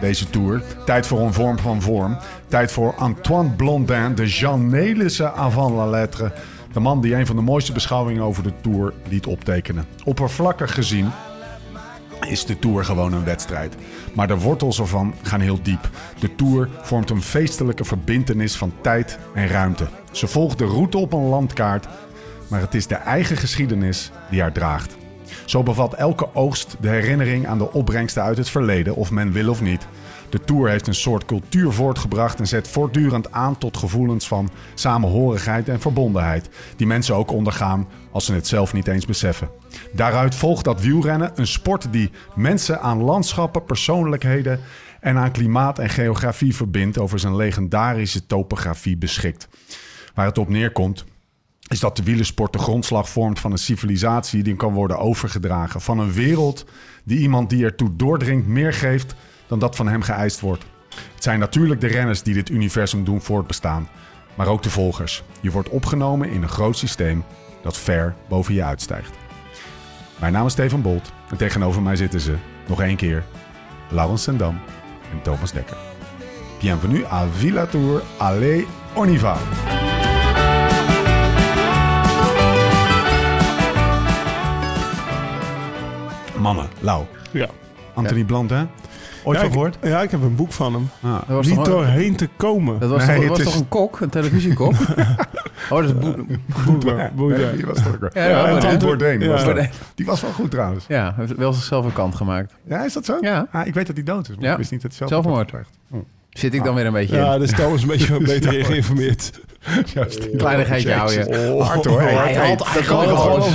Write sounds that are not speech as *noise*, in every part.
deze tour. Tijd voor een vorm van vorm. Tijd voor Antoine Blondin, de Jean Nelissen avant la lettre. De man die een van de mooiste beschouwingen over de Tour liet optekenen. Oppervlakkig gezien is de Tour gewoon een wedstrijd. Maar de wortels ervan gaan heel diep. De Tour vormt een feestelijke verbintenis van tijd en ruimte. Ze volgt de route op een landkaart, maar het is de eigen geschiedenis die haar draagt. Zo bevat elke oogst de herinnering aan de opbrengsten uit het verleden, of men wil of niet. De Tour heeft een soort cultuur voortgebracht en zet voortdurend aan tot gevoelens van samenhorigheid en verbondenheid, die mensen ook ondergaan als ze het zelf niet eens beseffen. Daaruit volgt dat wielrennen een sport die mensen aan landschappen, persoonlijkheden en aan klimaat en geografie verbindt over zijn legendarische topografie beschikt. Waar het op neerkomt, is dat de wielersport de grondslag vormt van een civilisatie die kan worden overgedragen. Van een wereld die iemand die ertoe doordringt meer geeft dan dat van hem geëist wordt. Het zijn natuurlijk de renners die dit universum doen voortbestaan, maar ook de volgers. Je wordt opgenomen in een groot systeem dat ver boven je uitstijgt. Mijn naam is Steven Bolt en tegenover mij zitten ze, nog één keer, Laurens Sendam en Thomas Dekker. Bienvenue à Villa Tour, allez, on Mannen, Lau. Ja. Anthony. Ooit ja, van ik, gehoord? ja, ik heb een boek van hem. Ah. Was Niet doorheen te komen. dat was, Nee, toch, het was is- toch een kok, een televisiekok? *laughs* oh, dat is Boe- Boerder, boerder. Die was toch ook Ja, was. Die was wel goed trouwens. Ja, hij heeft wel zichzelf een kant gemaakt. Ja, is dat zo? Ja. Ah, ik weet dat hij dood is, maar Ja. ik wist niet dat hij zelf Zelfmoord. gepleegd. Zit ik dan weer een beetje Ja, in? dus Thomas een beetje *laughs* beter geïnformeerd. *laughs* Juist. Kleinigheidje hou je. Oh, hard hoor. Hij had eigenlijk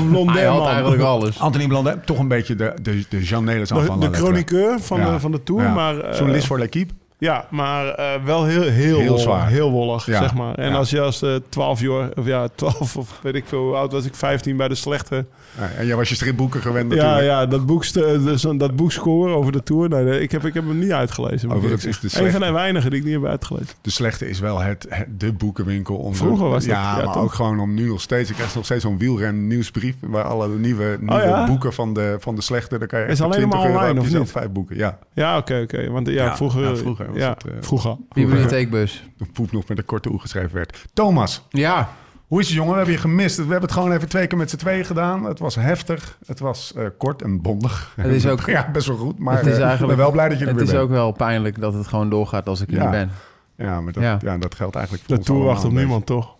Blondin, Hij had alles. Anthony Blondin, toch een beetje de, de, de Jean Nelis De, de chroniqueur van, Ja. de, van de Tour, Ja. maar... eh, Journalist voor L'Equipe. Ja, maar eh, wel heel, heel, Heel wollig, zwaar. Heel wollig, Ja. zeg maar. En Ja. als je als eh 12 jaar, of ja, 12 of weet ik veel hoe oud was ik, 15 bij de slechte. Ja, en jij was je stripboeken gewend Ja, natuurlijk. ja, dat boek, dus, dat boek score over de Tour. Nee, ik, heb, ik heb hem niet uitgelezen. Overigens eerlijk is de zeggen. Een van slechte- de weinigen die ik niet heb uitgelezen. De slechte is wel het, het- de boekenwinkel. Om Vroeger was dat, Ja, ja, maar toch? ook gewoon om nu nog steeds. Ik krijg nog steeds zo'n wielren nieuwsbrief... waar alle nieuwe, nieuwe Oh ja? boeken van de, van de slechte... dan kan je Is alleen maar 20 euro online, of niet? vijf boeken. Ja, Ja, oké, oké. Want ja, Ja, vroeger... ja, vroeger was ja, het, eh, vroeger. Bibliotheekbus. de poep nog met een korte oe geschreven werd. Thomas, Ja, hoe is het jongen? We hebben je gemist. We hebben het gewoon even twee keer met z'n tweeën gedaan. Het was heftig. Het was eh, kort en bondig. Het is ook- *laughs* ja, best wel goed. Maar Het is eh, ik eigenlijk- ben wel blij dat je er het weer is bent. ook wel pijnlijk dat het gewoon doorgaat als ik er Ja. ben. Ja, maar dat, ja. Ja. dat geldt eigenlijk voor De ons Tour wacht op niemand, toch?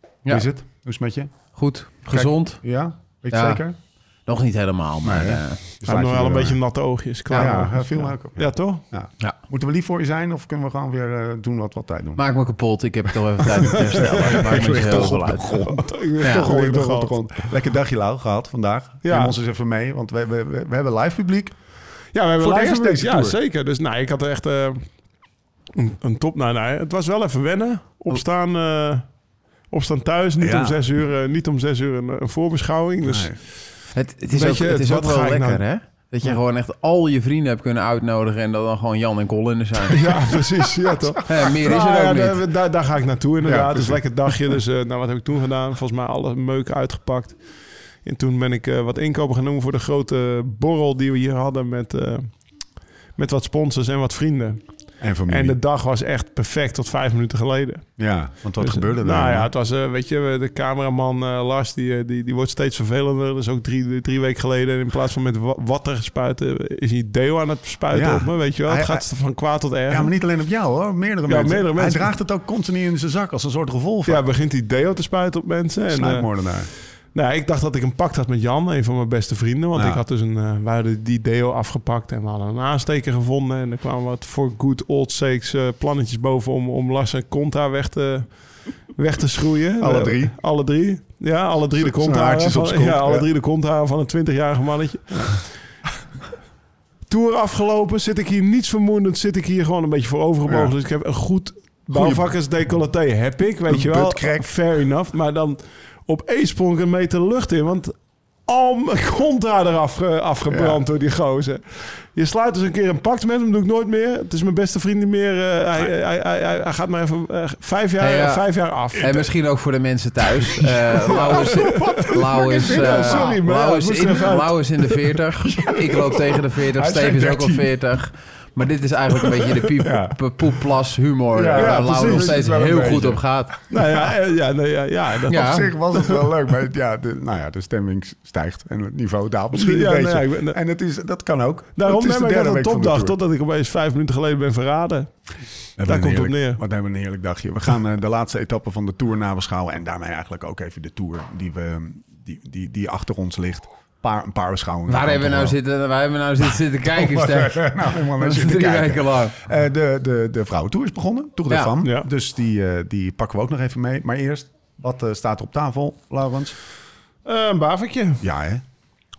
Hoe Ja, is het? Hoe is het met je? goed. Gezond. Ja? Weet je Ja. zeker? Nog niet helemaal, maar... Nee, Dus heeft nog wel een beetje natte oogjes. Ja, Klaar. ja, ja, viel me ook op. Ja, toch? Ja. Ja. Moeten we lief voor je zijn of kunnen we gewoon weer eh, doen wat we altijd doen? maak me kapot. Ik heb toch even tijd om te herstellen. *laughs* Me heel veel uit. Ik toch gewoon toch op de grond. grond. Lekker dagje lauw gehad vandaag. Ja. Neem ons eens even mee, want we, we, we, we hebben live publiek. Ja, we hebben Voor live publiek. deze Ja, zeker. Dus nou, ik had er echt eh, een, een top... Nou, nee, het was wel even wennen. Opstaan, eh, opstaan thuis. Niet, Ja. om zes uur, niet om zes uur een, een voorbeschouwing. Dus Nee. Het, het is ook, het is ook wel lekker, nou- hè? Dat je gewoon echt al je vrienden hebt kunnen uitnodigen... en dat dan gewoon Jan en Colin er zijn. *laughs* ja, precies. Ja, toch? *laughs* Ja, meer is Nou, er ja, ook niet. daar, daar, ga ik naartoe inderdaad. dus precies. lekker dagje. Dus *laughs* eh, nou, wat heb ik toen gedaan? Volgens mij alle meuk uitgepakt. En toen ben ik eh, wat inkopen gaan doen voor de grote borrel die we hier hadden met, eh, met wat sponsors en wat vrienden. En de dag was echt perfect tot vijf minuten geleden. ja, want wat Dus, gebeurde er? Nou ja, het was, eh, weet je, de cameraman eh, Lars, die, eh, die, die wordt steeds vervelender. Dus ook drie, drie weken geleden, in plaats van met wa- water spuiten, is hij deo aan het spuiten Ja. op me, weet je wel. Hij- Het gaat van kwaad tot erg. Ja, maar niet alleen op jou hoor, meerdere Ja, mensen. meerdere mensen. Hij draagt het ook constant in zijn zak als een soort revolver. Ja, begint hij deo te spuiten op mensen. En. Nou, ik dacht dat ik een pact had met Jan, een van mijn beste vrienden. Want Ja. ik had dus een, eh we hadden die deo afgepakt en we hadden een aansteker gevonden. En er kwamen wat voor good old sakes eh, plannetjes boven om, om Lars en Conta weg te, weg te schroeien. Alle Eh, drie? alle drie. Ja, alle drie de kont, ja, alle drie de kontharen van een 20-jarige mannetje. Tour afgelopen. Zit ik hier niets vermoedend. Zit ik hier gewoon een beetje voor overgebogen. Ja. Dus ik heb een goed bouwvakkersdecolleté. Heb ik, weet je wel. Fair enough. Maar dan op één sprong ik een meter lucht in. Want al mijn *laughs* contrada eraf ge- afgebrand Ja. door die gozer. Je sluit dus een keer een pact met hem. doe ik nooit meer. Het is mijn beste vriend niet meer. eh, hij, hij, hij, hij, gaat maar even eh, vijf, jaar, ja. vijf jaar af. En misschien ook voor de mensen thuis. *laughs* Eh Lau is, Lau sorry, Lau in. Lau is in de 40. *laughs* Ik loop tegen de 40. Hij is Steven is ook al 13. 40. Maar dit is eigenlijk een beetje de piep, *laughs* Ja. poepplas humor. Ja, eh, ja, waar Lau precies. nog steeds Dat heel goed op gaat. Nou ja, eh, ja, nee, ja, ja, dat, Ja. Op zich was het wel leuk, maar ja, de, nou ja, de stemming stijgt en het niveau daalt misschien Ja, een beetje. ben- en het is, dat kan ook. Daarom het is neem de ik derde een topdag totdat ik opeens vijf minuten geleden ben verraden. We Daar komt het op neer. Wat hebben we een heerlijk dagje. We gaan eh, de laatste etappe van de Tour nabeschouwen. En daarmee eigenlijk ook even de Tour die, we, die, die, die achter ons ligt. Paar, een paar beschouwingen. Waar kan hebben we nou toch zitten, waar hebben we nou zitten, zitten *laughs* kijken, Stef? nou, helemaal naar zitten Drie kijken. weken lang. Eh, de, de, de vrouwentour is begonnen. De Ja. Dus die, eh, die pakken we ook nog even mee. Maar eerst, wat eh, staat er op tafel, Laurens? Een bavertje. Ja, hè? Ja.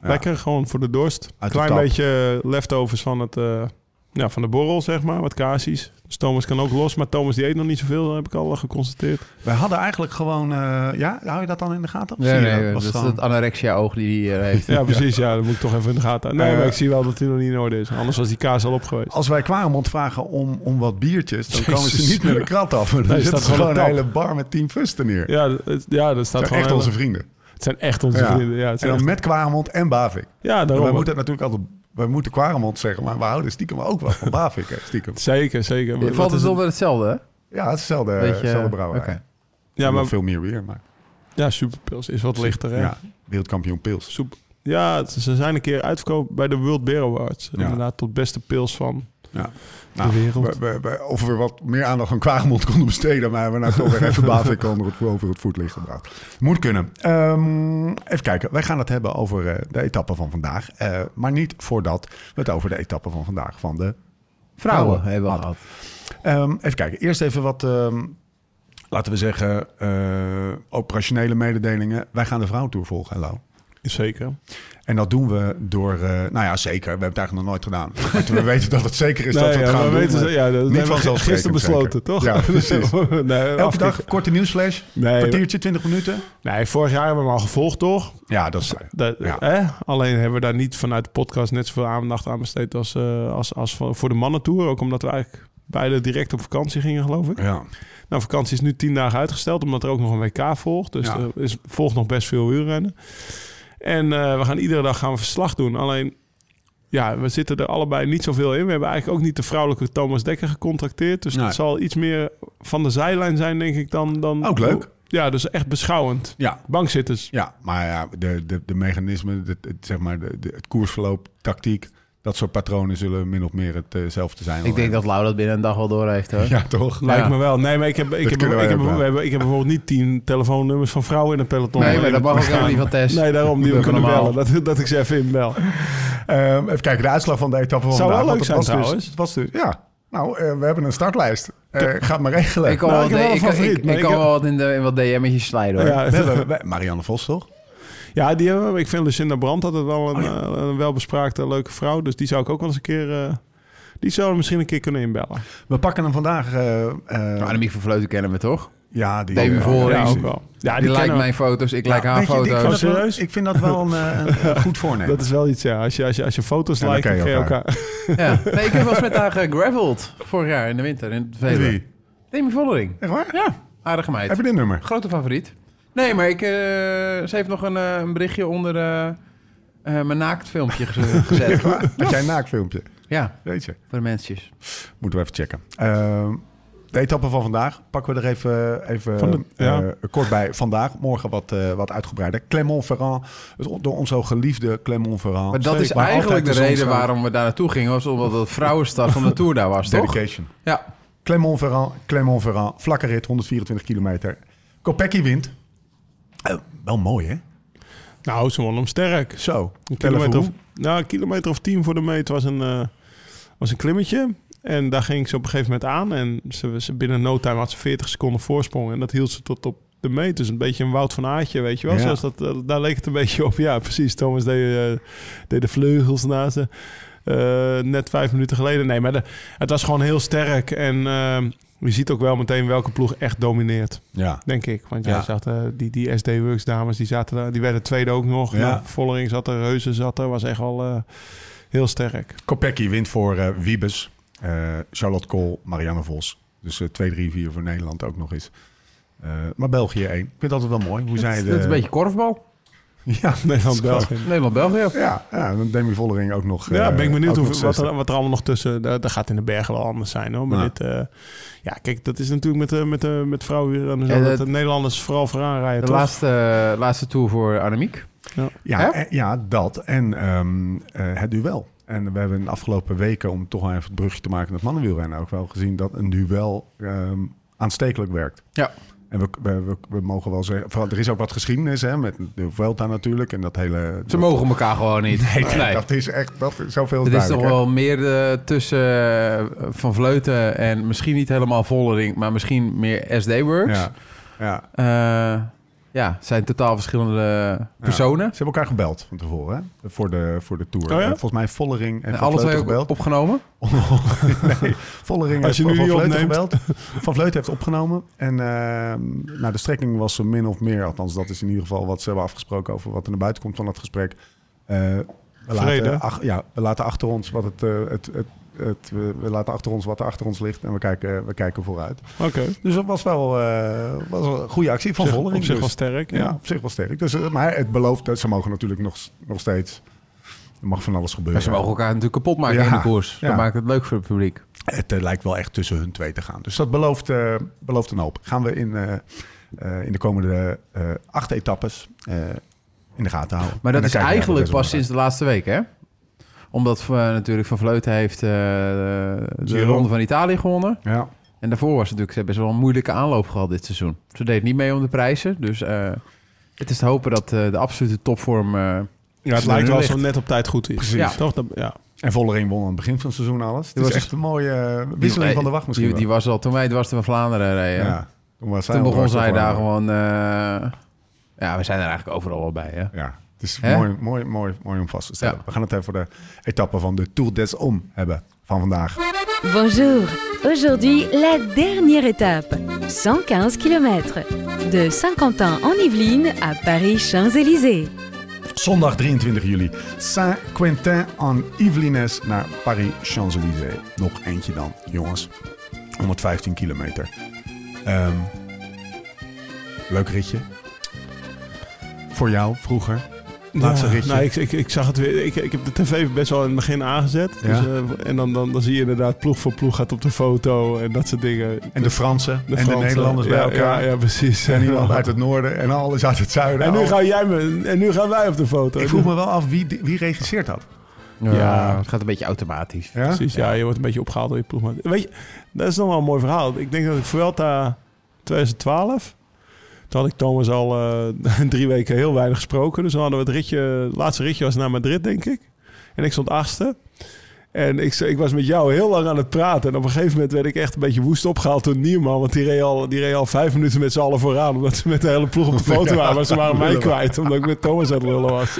Lekker, gewoon voor de dorst. Uit Klein beetje leftovers van, het, eh, ja, van de borrel, zeg maar. Wat kaasjes. Dus Thomas kan ook los. Maar Thomas die eet nog niet zoveel, heb ik al eh, geconstateerd. We hadden eigenlijk gewoon... eh, ja, hou je dat dan in de gaten? Of Nee, nee, Was dat is gewoon- het anorexia-oog die hij hier heeft. *laughs* Ja, precies. Ja, dat moet ik toch even in de gaten houden. Nee, Eh, maar ik zie wel dat hij nog niet in orde is. Anders was die kaas al op geweest. Als wij Kwaremond vragen om, om wat biertjes, dan Jezus. komen ze niet met een krat af. Dan *laughs* Nee, staat er gewoon gewoon een hele bar met tien fusten neer. Ja, het, ja dat staat dat zijn gewoon... echt hele- onze vrienden. Het zijn echt onze Ja. vrienden. Ja, het En zijn dan echt- met Kwaremond en Bavik. ja Wij daarom. moeten natuurlijk altijd... Wij moeten Kwaremond zeggen, maar we houden stiekem ook wel van Bavik, hè, stiekem. *laughs* Zeker, zeker. Je Wat valt is het onder hetzelfde, hè? Ja, het is hetzelfde, Beetje, hetzelfde eh, brouwerij. oké. Ja, maar veel meer weer, maar... ja, Superpils is wat lichter, hè? Ja, wereldkampioen pils. Soep. Ja, ze zijn een keer uitverkocht bij de World Beer Awards. Ja. Inderdaad, tot beste pils van Ja. De wereld. we- we- we- of we wat meer aandacht aan Kwaremond konden besteden, maar we hebben nou toch weer even Bavik onder het, over het voetlicht gebracht. Moet kunnen. Ehm, even kijken, wij gaan het hebben over eh, de etappe van vandaag. Eh, maar niet voordat we het over de etappe van vandaag van de Vrouwen Vrouwen hebben gehad. Ehm, even kijken, eerst even wat, ehm, laten we zeggen, eh, operationele mededelingen. Wij gaan de vrouwentour volgen, hello. Zeker. En dat doen we door, eh, nou ja, zeker. We hebben het eigenlijk nog nooit gedaan. Maar toen we *laughs* weten dat het zeker is dat we het ja, gaan maar doen. weten eh, ja, dat niet we vanzelfsprekend gisteren besloten, zeker. toch? Ja, *laughs* precies. nee, Elke dag korte nieuwsflash, Nee, kwartiertje, 20 minuten. nee, vorig jaar hebben we hem al gevolgd, toch? Ja, dat is. Dat, Ja. hè? Alleen hebben we daar niet vanuit de podcast net zoveel aandacht aan besteed als, eh, als, als voor voor de mannentour. Ook omdat we eigenlijk beide direct op vakantie gingen, geloof ik. Ja. Nou, vakantie is nu tien dagen uitgesteld, omdat er ook nog een WK volgt. Dus Ja. er is, volgt nog best veel uurrennen. En eh, we gaan iedere dag gaan we verslag doen. Alleen, ja, we zitten er allebei niet zoveel in. We hebben eigenlijk ook niet de vrouwelijke Thomas Dekker gecontracteerd. Dus Nee. het zal iets meer van de zijlijn zijn, denk ik, dan... dan Ook leuk. Ja, dus echt beschouwend. Ja, Bankzitters. ja, maar ja, de, de, de mechanismen, de, het, zeg maar, de, de, het koersverloop, tactiek, dat soort patronen zullen min of meer hetzelfde zijn. Ik denk dat Lau dat binnen een dag wel door heeft, hoor. *laughs* Ja, toch? Lijkt Ja. me wel. Nee, maar ik heb, ik heb, ik heb, wel. we hebben, ik heb bijvoorbeeld niet tien telefoonnummers van vrouwen in een peloton. Nee, maar dat mag ook helemaal niet van Tess. Nee, daarom die we kunnen normaal. bellen. Dat, dat ik ze even inbel. Ehm, even kijken, de uitslag van de etappe van Zou wel vandaag. leuk want het zijn was trouwens. Dus, het was dus, ja, nou, eh, we hebben een startlijst. Eh ga het maar regelen. Ik kan, Nou, wel, ik wel ik, een ik, favoriet, ik, maar ik ik kan heb- wel wat in, de, in wat DM'tjes slijden, hoor. Ja, We hebben we- Marianne Vos, toch? Ja, die hebben we. Ik vind Lucinda Brandt altijd wel een, eh, een welbespraakte, leuke vrouw. Dus die zou ik ook wel eens een keer... eh, die zou misschien een keer kunnen inbellen. We pakken hem vandaag. eh, eh, Nou, Annemiek van Vleuten kennen we toch? ja, die. Ja, die- ook wel. Ja, Die, die lijkt mijn foto's, ik lijk Ja, haar weet je, ik, vind foto's. dat wel, serieus? ik vind dat wel een, een, een *laughs* goed voornemen. Dat is wel iets, ja. Als je, als je, als je foto's Ja, lijkt, ken dan je elkaar. elkaar. Ja. *laughs* Nee, ik heb wel eens met haar gegraveld vorig jaar in de winter in het Veluwe. Wie? Demi Vollering. Echt waar? Ja, aardige meid. Heb je dit nummer? Grote favoriet. Nee, maar ik, eh, ze heeft nog een, eh, een berichtje onder eh, eh, mijn naaktfilmpje geze- *laughs* gezet. Had jij een naaktfilmpje? ja, Weet je. voor de mensjes. Moeten we even checken. Ehm, de etappe van vandaag pakken we er even, even Van de- ja. eh, kort bij. Vandaag, morgen wat, eh, wat uitgebreider. Clermont-Ferrand, het- door onze geliefde Clermont-Ferrand. Maar dat is eigenlijk de reden waarom we daar naartoe gingen. Was omdat het vrouwenstad van de Tour daar was, toch? Dedication. Ja. Clermont-Ferrand, Clermont-Ferrand, vlakke rit, 124 kilometer. Kopecky wint. Eh, wel mooi, hè? Nou, ze won hem sterk. Zo. Een kilometer of, nou, een kilometer of tien voor de meet was een, eh, was een klimmetje. En daar ging ze op een gegeven moment aan. En ze, ze binnen no time had ze 40 seconden voorsprong. En dat hield ze tot op de meters. Een beetje een Wout van Aartje, weet je wel. Ja. Zoals dat, eh, daar leek het een *laughs* beetje op. Ja, precies. Thomas deed, deed de vleugels naast ze. Net vijf minuten geleden. Nee, maar de- het was gewoon heel sterk. En je ziet ook wel meteen welke ploeg echt domineert. Ja. Denk ik. Want Ja. jij zag eh, die, die SD Works dames, die, zaten, daar- die werden tweede ook nog. Ja. Nou, Vollering zat er, Reuzen zat er. Was echt al eh, heel sterk. Kopecky wint voor eh, Wiebes. Eh, Charlotte Kool, Marianne Vos. Dus eh 2, 3, 4 voor Nederland ook nog eens. Eh, maar België 1. Ik vind het altijd wel mooi. Hoe zij Het de... is een beetje korfbal. *laughs* Ja, Nederland, België. Nederland-België. ja, ja, dan Demi Vollering ook nog. Ja, eh, ben ik benieuwd hoe, wat, er, wat er allemaal nog tussen... Dat, dat gaat in de bergen wel anders zijn hoor. Maar Ja. dit... eh, ja, kijk, dat is natuurlijk met, de met, de met vrouwen weer... En zo, Ja, dat dat- de Nederlanders vooral vooraan rijden, De toch? laatste, laatste tour voor Annemiek. Ja, eh, ja, dat. En ehm, eh, het duel. En we hebben in de afgelopen weken, om toch wel even het brugje te maken het mannenwielrennen, ook wel gezien dat een duel ehm, aanstekelijk werkt. Ja. En we, we, we, mogen wel zeggen, vooral, er is ook wat geschiedenis hè, met de Vuelta natuurlijk en dat hele... Ze mogen elkaar gewoon niet. Nee, dat *laughs* is echt, dat is zoveel Het is toch wel meer eh, tussen eh, Van Vleuten en misschien niet helemaal Vollering, maar misschien meer SD Works. Ja, ja. Eh, ja, het zijn totaal verschillende personen. Ze hebben elkaar gebeld van tevoren, hè? Voor de, voor de Tour. Oh ja? Volgens mij Vollering en En Van Vleuten ook gebeld. opgenomen. *laughs* nee, Vollering Als je heeft nu Van Vleuten gebeld. Van Vleuten heeft opgenomen. En ehm, nou, de strekking was zo min of meer, althans dat is in ieder geval wat ze hebben afgesproken over wat er naar buiten komt van dat gesprek. Eh, we, Vrede. laten, ach- ja, we laten achter ons wat het, eh, het, het, het, we, we laten achter ons wat er achter ons ligt en we kijken, we kijken vooruit. Oké. Dus dat was wel, eh, was wel een goede actie van Vollering. Op zich dus. wel sterk. Ja, Ja. op zich wel sterk. Dus, eh, maar het belooft, dat ze mogen natuurlijk nog, nog steeds, er mag van alles gebeuren. Maar ze mogen elkaar natuurlijk kapot maken Ja. in de koers. Ja. Dat maakt het leuk voor het publiek. Het eh, lijkt wel echt tussen hun twee te gaan. Dus dat belooft, eh, belooft een hoop. Gaan we in, eh, eh, in de komende eh, acht etappes eh, in de gaten houden. Maar dat is eigenlijk pas sinds de laatste week, hè? Omdat eh, natuurlijk Van Vleuten heeft eh, de Giro. Ronde van Italië gewonnen. Ja, En daarvoor was het natuurlijk, ze hebben best wel een moeilijke aanloop gehad dit seizoen. Ze deed niet mee om de prijzen. Dus eh, het is te hopen dat eh, de absolute topvorm... eh, Ja, het lijkt wel zo net op tijd goed is. Precies. Ja. Toch? Dat, ja. en Vollering won aan het begin van het seizoen alles. Het is was- echt een mooie wisseling van de wacht misschien Die, was al toen wij dwars van Vlaanderen reden. ja. Toen, was begon zij daar gewoon... eh, ja, we zijn er eigenlijk overal wel bij, hè? Ja, het is Hè? mooi, mooi, mooi, mooi om vast te stellen. Ja. We gaan het even voor de etappe van de Tour des Hommes hebben van vandaag. Bonjour. Aujourd'hui, la dernière étape. 115 km. De Saint-Quentin en Yvelines à Paris-Champs-Élysées. Zondag 23 juli. Saint-Quentin en Yvelines naar Paris-Champs-Élysées. Nog eentje dan, jongens. 115 kilometer. Ehm, leuk ritje. Voor jou vroeger. Laatste Ja, ritje. Nou, ik, ik, ik zag het weer. Ik, ik heb de tv best wel in het begin aangezet. Ja. Dus, eh, en dan, dan, dan zie je inderdaad ploeg voor ploeg gaat op de foto en dat soort dingen. En de Fransen en de. Nederlanders bij elkaar. Ja, ja precies. En iemand *laughs* uit het noorden en alles uit het zuiden. En nu, ga jij me, en nu gaan wij op de foto. Ik vroeg me wel af, wie, wie regisseert dat? Ja. het gaat een beetje automatisch. Ja? Precies, ja. je wordt een beetje opgehaald door je ploegmaat. Weet je, dat is nog wel een mooi verhaal. Ik denk dat ik Vuelta 2012... Toen had ik Thomas al eh, *laughs* drie weken heel weinig gesproken. Dus dan hadden we het ritje... Het laatste ritje was naar Madrid, denk ik. En ik stond achtste. En ik, ik was met jou heel lang aan het praten. En op een gegeven moment werd ik echt een beetje woest opgehaald door Nierman. Want die reed al, die reed al vijf minuten met z'n allen vooraan. Omdat ze met de hele ploeg op de *laughs* foto waren. Maar ze waren mij kwijt. Omdat ik met Thomas aan het lullen was. *laughs*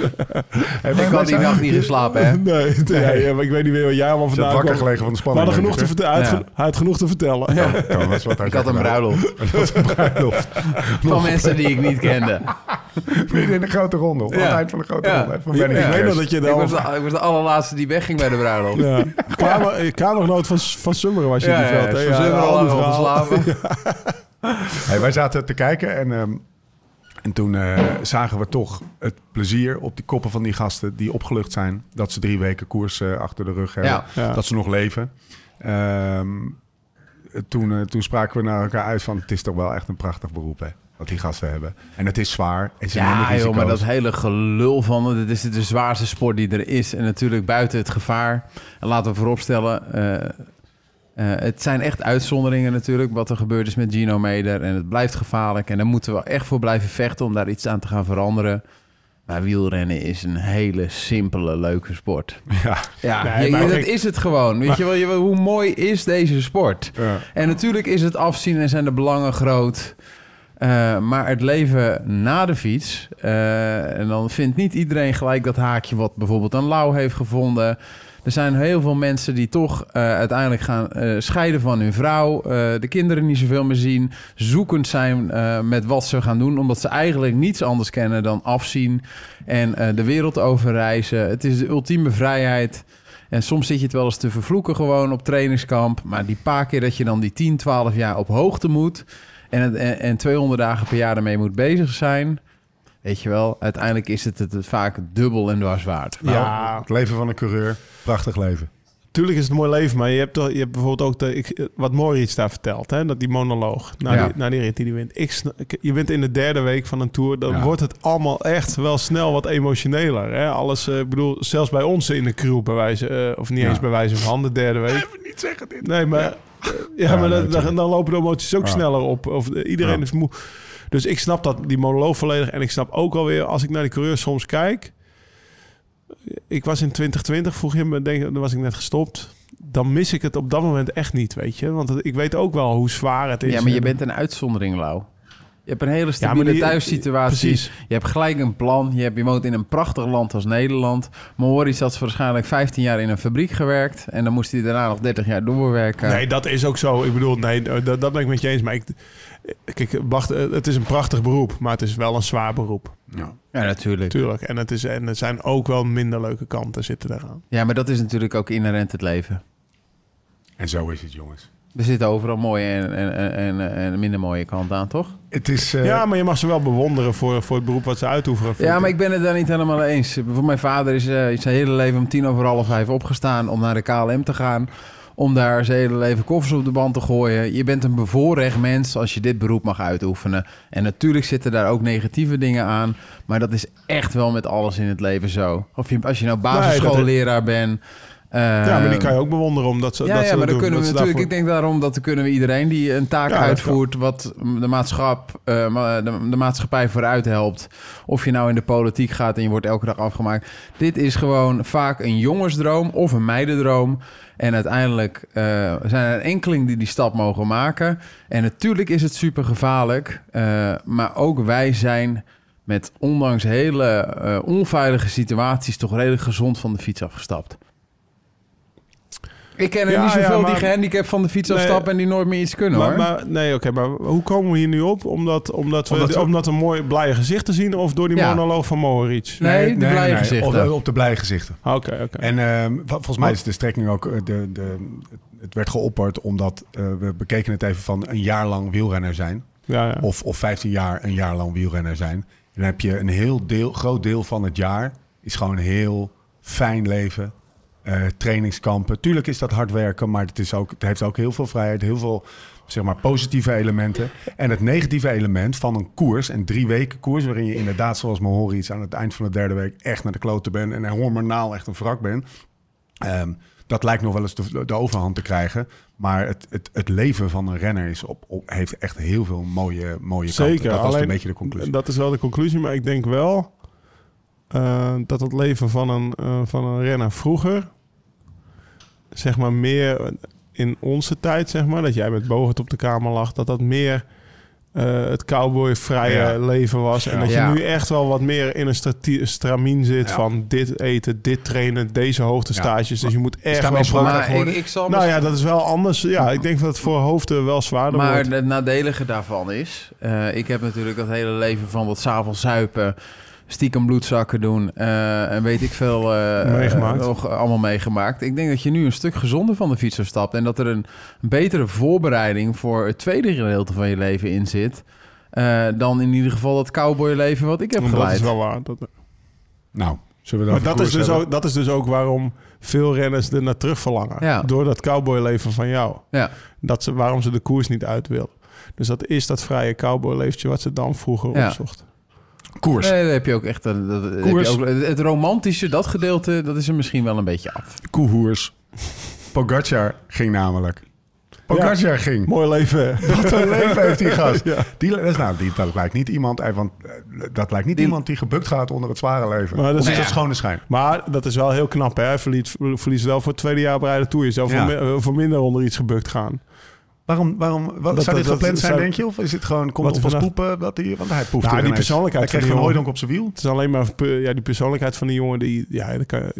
Hey, Ik had die nacht niet geslapen, hè? *laughs* Nee, ja, ja, maar ik weet niet meer waar jij allemaal vandaan wakker kwam. gelegen van de We spanning. hadden genoeg te vertellen. Hij, had Ja. ge- hij had genoeg te vertellen. Ja. Thomas, wat Ik had een bruiloft Dat was een bruiloft. van mensen die ik niet kende. Midden in de grote ronde. Ja. het eind van de grote Ja. ronde. Van Ik, Benny ik weet nog dat je Ik dan... was, de, ik was de allerlaatste die wegging bij de bruiloft. Ja. *laughs* Kamer, kamergenoot van, van Summeren was je Ja, die ja, veld. ja, hè? van Zummer al. *laughs* Hey, wij zaten te kijken en, ehm, en toen eh, zagen we toch het plezier op die koppen van die gasten die opgelucht zijn dat ze drie weken koers eh, achter de rug hebben. Ja. Ja. Dat ze nog leven. Ehm, toen, eh, toen spraken we naar elkaar uit van het is toch wel echt een prachtig beroep hè, wat die gasten hebben. En het is zwaar en ze Ja, joh, maar dat hele gelul van het is de zwaarste sport die er is. En natuurlijk buiten het gevaar. En laten we vooropstellen, eh, het zijn echt uitzonderingen natuurlijk... wat er gebeurd is met Gino Meder. En het blijft gevaarlijk. En daar moeten we echt voor blijven vechten om daar iets aan te gaan veranderen. Maar wielrennen is een hele simpele, leuke sport. *laughs* Ja, Ja, Nee, je- dat is het gewoon. Weet Maar- je wel, je, hoe mooi is deze sport? ja. En natuurlijk is het afzien en zijn de belangen groot. Eh, maar het leven na de fiets, eh, en dan vindt niet iedereen gelijk dat haakje wat bijvoorbeeld een Lau heeft gevonden. Er zijn heel veel mensen die toch eh, uiteindelijk gaan eh, scheiden van hun vrouw, eh, de kinderen niet zoveel meer zien, zoekend zijn met wat ze gaan doen, omdat ze eigenlijk niets anders kennen dan afzien en de wereld overreizen. Het is de ultieme vrijheid. En soms zit je het wel eens te vervloeken gewoon op trainingskamp. Maar die paar keer dat je dan die 10, 12 jaar op hoogte moet... en, en 200 dagen per jaar ermee moet bezig zijn... weet je wel, uiteindelijk is het het vaak dubbel en dwars waard. Nou, Ja. Het leven van een coureur. Prachtig leven. Tuurlijk is het een mooi leven, maar je hebt, toch, je hebt bijvoorbeeld ook de, ik, wat Moritz daar vertelt, hè, dat die monoloog, na, Ja. die, na die rit die hij wint. Ik, je bent in de derde week van een tour, dan Ja. wordt het allemaal echt wel snel wat emotioneler. Hè? Alles, eh, bedoel, zelfs bij ons in de crew, bij wijze, eh, of niet Ja. eens bij wijze van de derde week. niet zeggen dit. Nee, maar, ja. ja, Ja, maar dan, natuurlijk. dan, dan lopen de emoties ook Ja. sneller op. Of iedereen Ja. is moe. Dus ik snap dat, die monoloog volledig. En ik snap ook alweer, als ik naar die coureurs soms kijk... Ik was in 2020, vroeg je me, denk, dan was ik net gestopt. Dan mis ik het op dat moment echt niet, weet je. Want ik weet ook wel hoe zwaar het is. Ja, maar je En- bent een uitzondering, Lau. Je hebt een hele Ja, stabiele maar die- thuissituatie. precies. Je hebt gelijk een plan. Je, hebt, je woont in een prachtig land als Nederland. Maurice had waarschijnlijk 15 jaar in een fabriek gewerkt. En dan moest hij daarna nog 30 jaar doorwerken. Nee, dat is ook zo. Ik bedoel, nee, dat, dat ben ik met je eens. Maar ik, kijk, wacht, het is een prachtig beroep, maar het is wel een zwaar beroep. Ja. Ja, natuurlijk. Tuurlijk. En, het is, en er zijn ook wel minder leuke kanten zitten daaraan. Ja, maar dat is natuurlijk ook inherent het leven. En zo is het, jongens. Er zitten overal mooie en, en, en, en, en minder mooie kanten aan, toch? Het is... eh, ja, maar je mag ze wel bewonderen voor, voor het beroep wat ze uitoefenen. Ja, maar ik ben het daar niet helemaal eens. Voor mijn vader is eh, zijn hele leven om tien over half vijf opgestaan om naar de KLM te gaan. Om daar zijn hele leven koffers op de band te gooien. Je bent een bevoorrecht mens als je dit beroep mag uitoefenen. En natuurlijk zitten daar ook negatieve dingen aan. Maar dat is echt wel met alles in het leven zo. Of je, als je nou basisschoolleraar bent. Eh, Ja, maar die kan je ook bewonderen omdat ze ja, dat ja ze maar dan doen, kunnen we natuurlijk. daarvoor- Ik denk daarom dat kunnen we iedereen die een taak Ja, uitvoert, wat de, maatschap, eh, de, de maatschappij vooruit helpt. Of je nou in de politiek gaat en je wordt elke dag afgemaakt. Dit is gewoon vaak een jongensdroom of een meidendroom. En uiteindelijk eh, zijn er enkeling die die stap mogen maken. En natuurlijk is het super gevaarlijk. maar ook wij zijn met ondanks hele onveilige situaties toch redelijk gezond van de fiets afgestapt. Ik ken er Ja, niet zoveel ja, maar- die gehandicapt van de fiets Nee. afstappen en die nooit meer iets kunnen Maar, hoor. maar, nee, oké, maar hoe komen we hier nu op? Omdat, omdat, we, Omdat omdat, we- een mooi blije gezicht te zien of door die Ja. monoloog van Mohoric? Nee, die blije gezichten. Op, op de blije gezichten. Oké, oké. En ehm, vol- volgens mij is de strekking ook... eh, De, de, het werd geopperd omdat eh, we bekeken het even van een jaar lang wielrenner zijn. Ja, ja. Of, of 15 jaar een jaar lang wielrenner zijn. En dan heb je een heel deel, groot deel van het jaar... is gewoon een heel fijn leven. Eh, trainingskampen. Tuurlijk is dat hard werken, maar het, is ook, het heeft ook heel veel vrijheid. Heel veel zeg maar, positieve elementen. En het negatieve element van een koers, een drie weken koers... waarin je inderdaad, zoals Mohoric aan het eind van de derde week... echt naar de kloten bent en hormonaal echt een wrak bent... Ehm, dat lijkt nog wel eens de, de overhand te krijgen. Maar het, het, het leven van een renner is op, op, heeft echt heel veel mooie, mooie kanten. Zeker. Dat was alleen, een beetje de conclusie. Dat is wel de conclusie, maar ik denk wel eh, dat het leven van een, eh, van een renner vroeger, zeg maar meer in onze tijd, zeg maar, dat jij met Bogert op de kamer lag, dat dat meer eh, het cowboy-vrije Ja. leven was. En dat je Ja. nu echt wel wat meer in een stramien zit Ja. van dit eten, dit trainen, deze hoogtestages. Dus je moet echt wel... maar ik, geworden? ik zal Nou ja, dat is wel anders. Ja, ik denk dat het voor hoofden wel zwaarder Maar wordt. het nadelige daarvan is... eh, ik heb natuurlijk dat hele leven van wat s'avonds zuipen... stiekem bloedzakken doen eh, en weet ik veel... eh, Meegemaakt. nog allemaal meegemaakt. Ik denk dat je nu een stuk gezonder van de fiets afstapt... en dat er een betere voorbereiding voor het tweede gedeelte van je leven in zit... eh, dan in ieder geval dat cowboyleven wat ik heb dat geleid. is wel waar. Dat, Nou, zullen we Maar dan dat is, dus ook, dat is dus ook waarom veel renners er naar terug verlangen. Ja. Door dat cowboyleven van jou. Ja. Dat ze, waarom ze de koers niet uit willen. Dus dat is dat vrije cowboyleventje wat ze dan vroeger Ja. opzochten. Koers. Nee, dan heb je ook echt... een- dat, dat heb je ook, het, het romantische, dat gedeelte, dat is er misschien wel een beetje af. Koehoers. Pogacar ging namelijk. Pogacar ging. Mooi leven. Wat een leven heeft die *laughs* gast. Ja. Die, dat, is nou, die, dat lijkt niet iemand, eh, want eh, dat lijkt niet Die- iemand die gebukt gaat onder het zware leven. Maar dat is- de schone schijn. Maar dat is wel heel knap. Hè? Hij verliest, verliest wel voor het tweede jaar bereide toer. Je zou Ja. voor, mi- voor minder onder iets gebukt gaan. Waarom, waarom wat, Dat- zou dit dat- gepland zijn, zou- denk je? Of is het gewoon, komt het op als poepen? Dat hij, want hij poeft Nou, die ineens. persoonlijkheid Hij kreeg van een die hooidonk op zijn wiel. Het is alleen maar ja, die persoonlijkheid van die jongen, die, ja, dat kan, *laughs*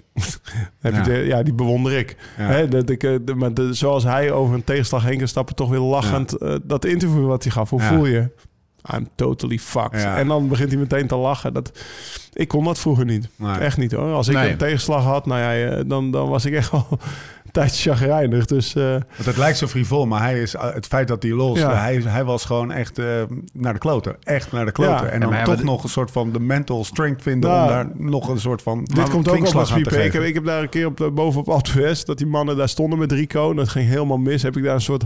heb Ja. Je de- ja, die bewonder ik. Ja. Hè, dat ik eh, maar de, zoals hij over een tegenslag heen kan stappen, toch weer lachend. eh, dat interview wat hij gaf, hoe voel je? I'm totally fucked. En dan begint hij meteen te lachen. Dat, ik kon dat vroeger niet. Nee. Echt niet hoor. Als ik Nee. een tegenslag had, nou ja, eh, dan, dan was ik echt een tijdje chagrijnig. Dus eh, Want het lijkt zo frivol, maar hij is, het feit dat hij los, Ja. hij, hij was gewoon echt eh, naar de kloten. Echt naar de kloten. Ja. En dan toch nog een soort van de mental strength vinden Nou, om daar nog een soort van dit komt ook op als. Ik heb, ik heb daar een keer op de, bovenop Alpe d'Huez, dat die mannen daar stonden met Rico. En dat ging helemaal mis. Heb ik daar een soort...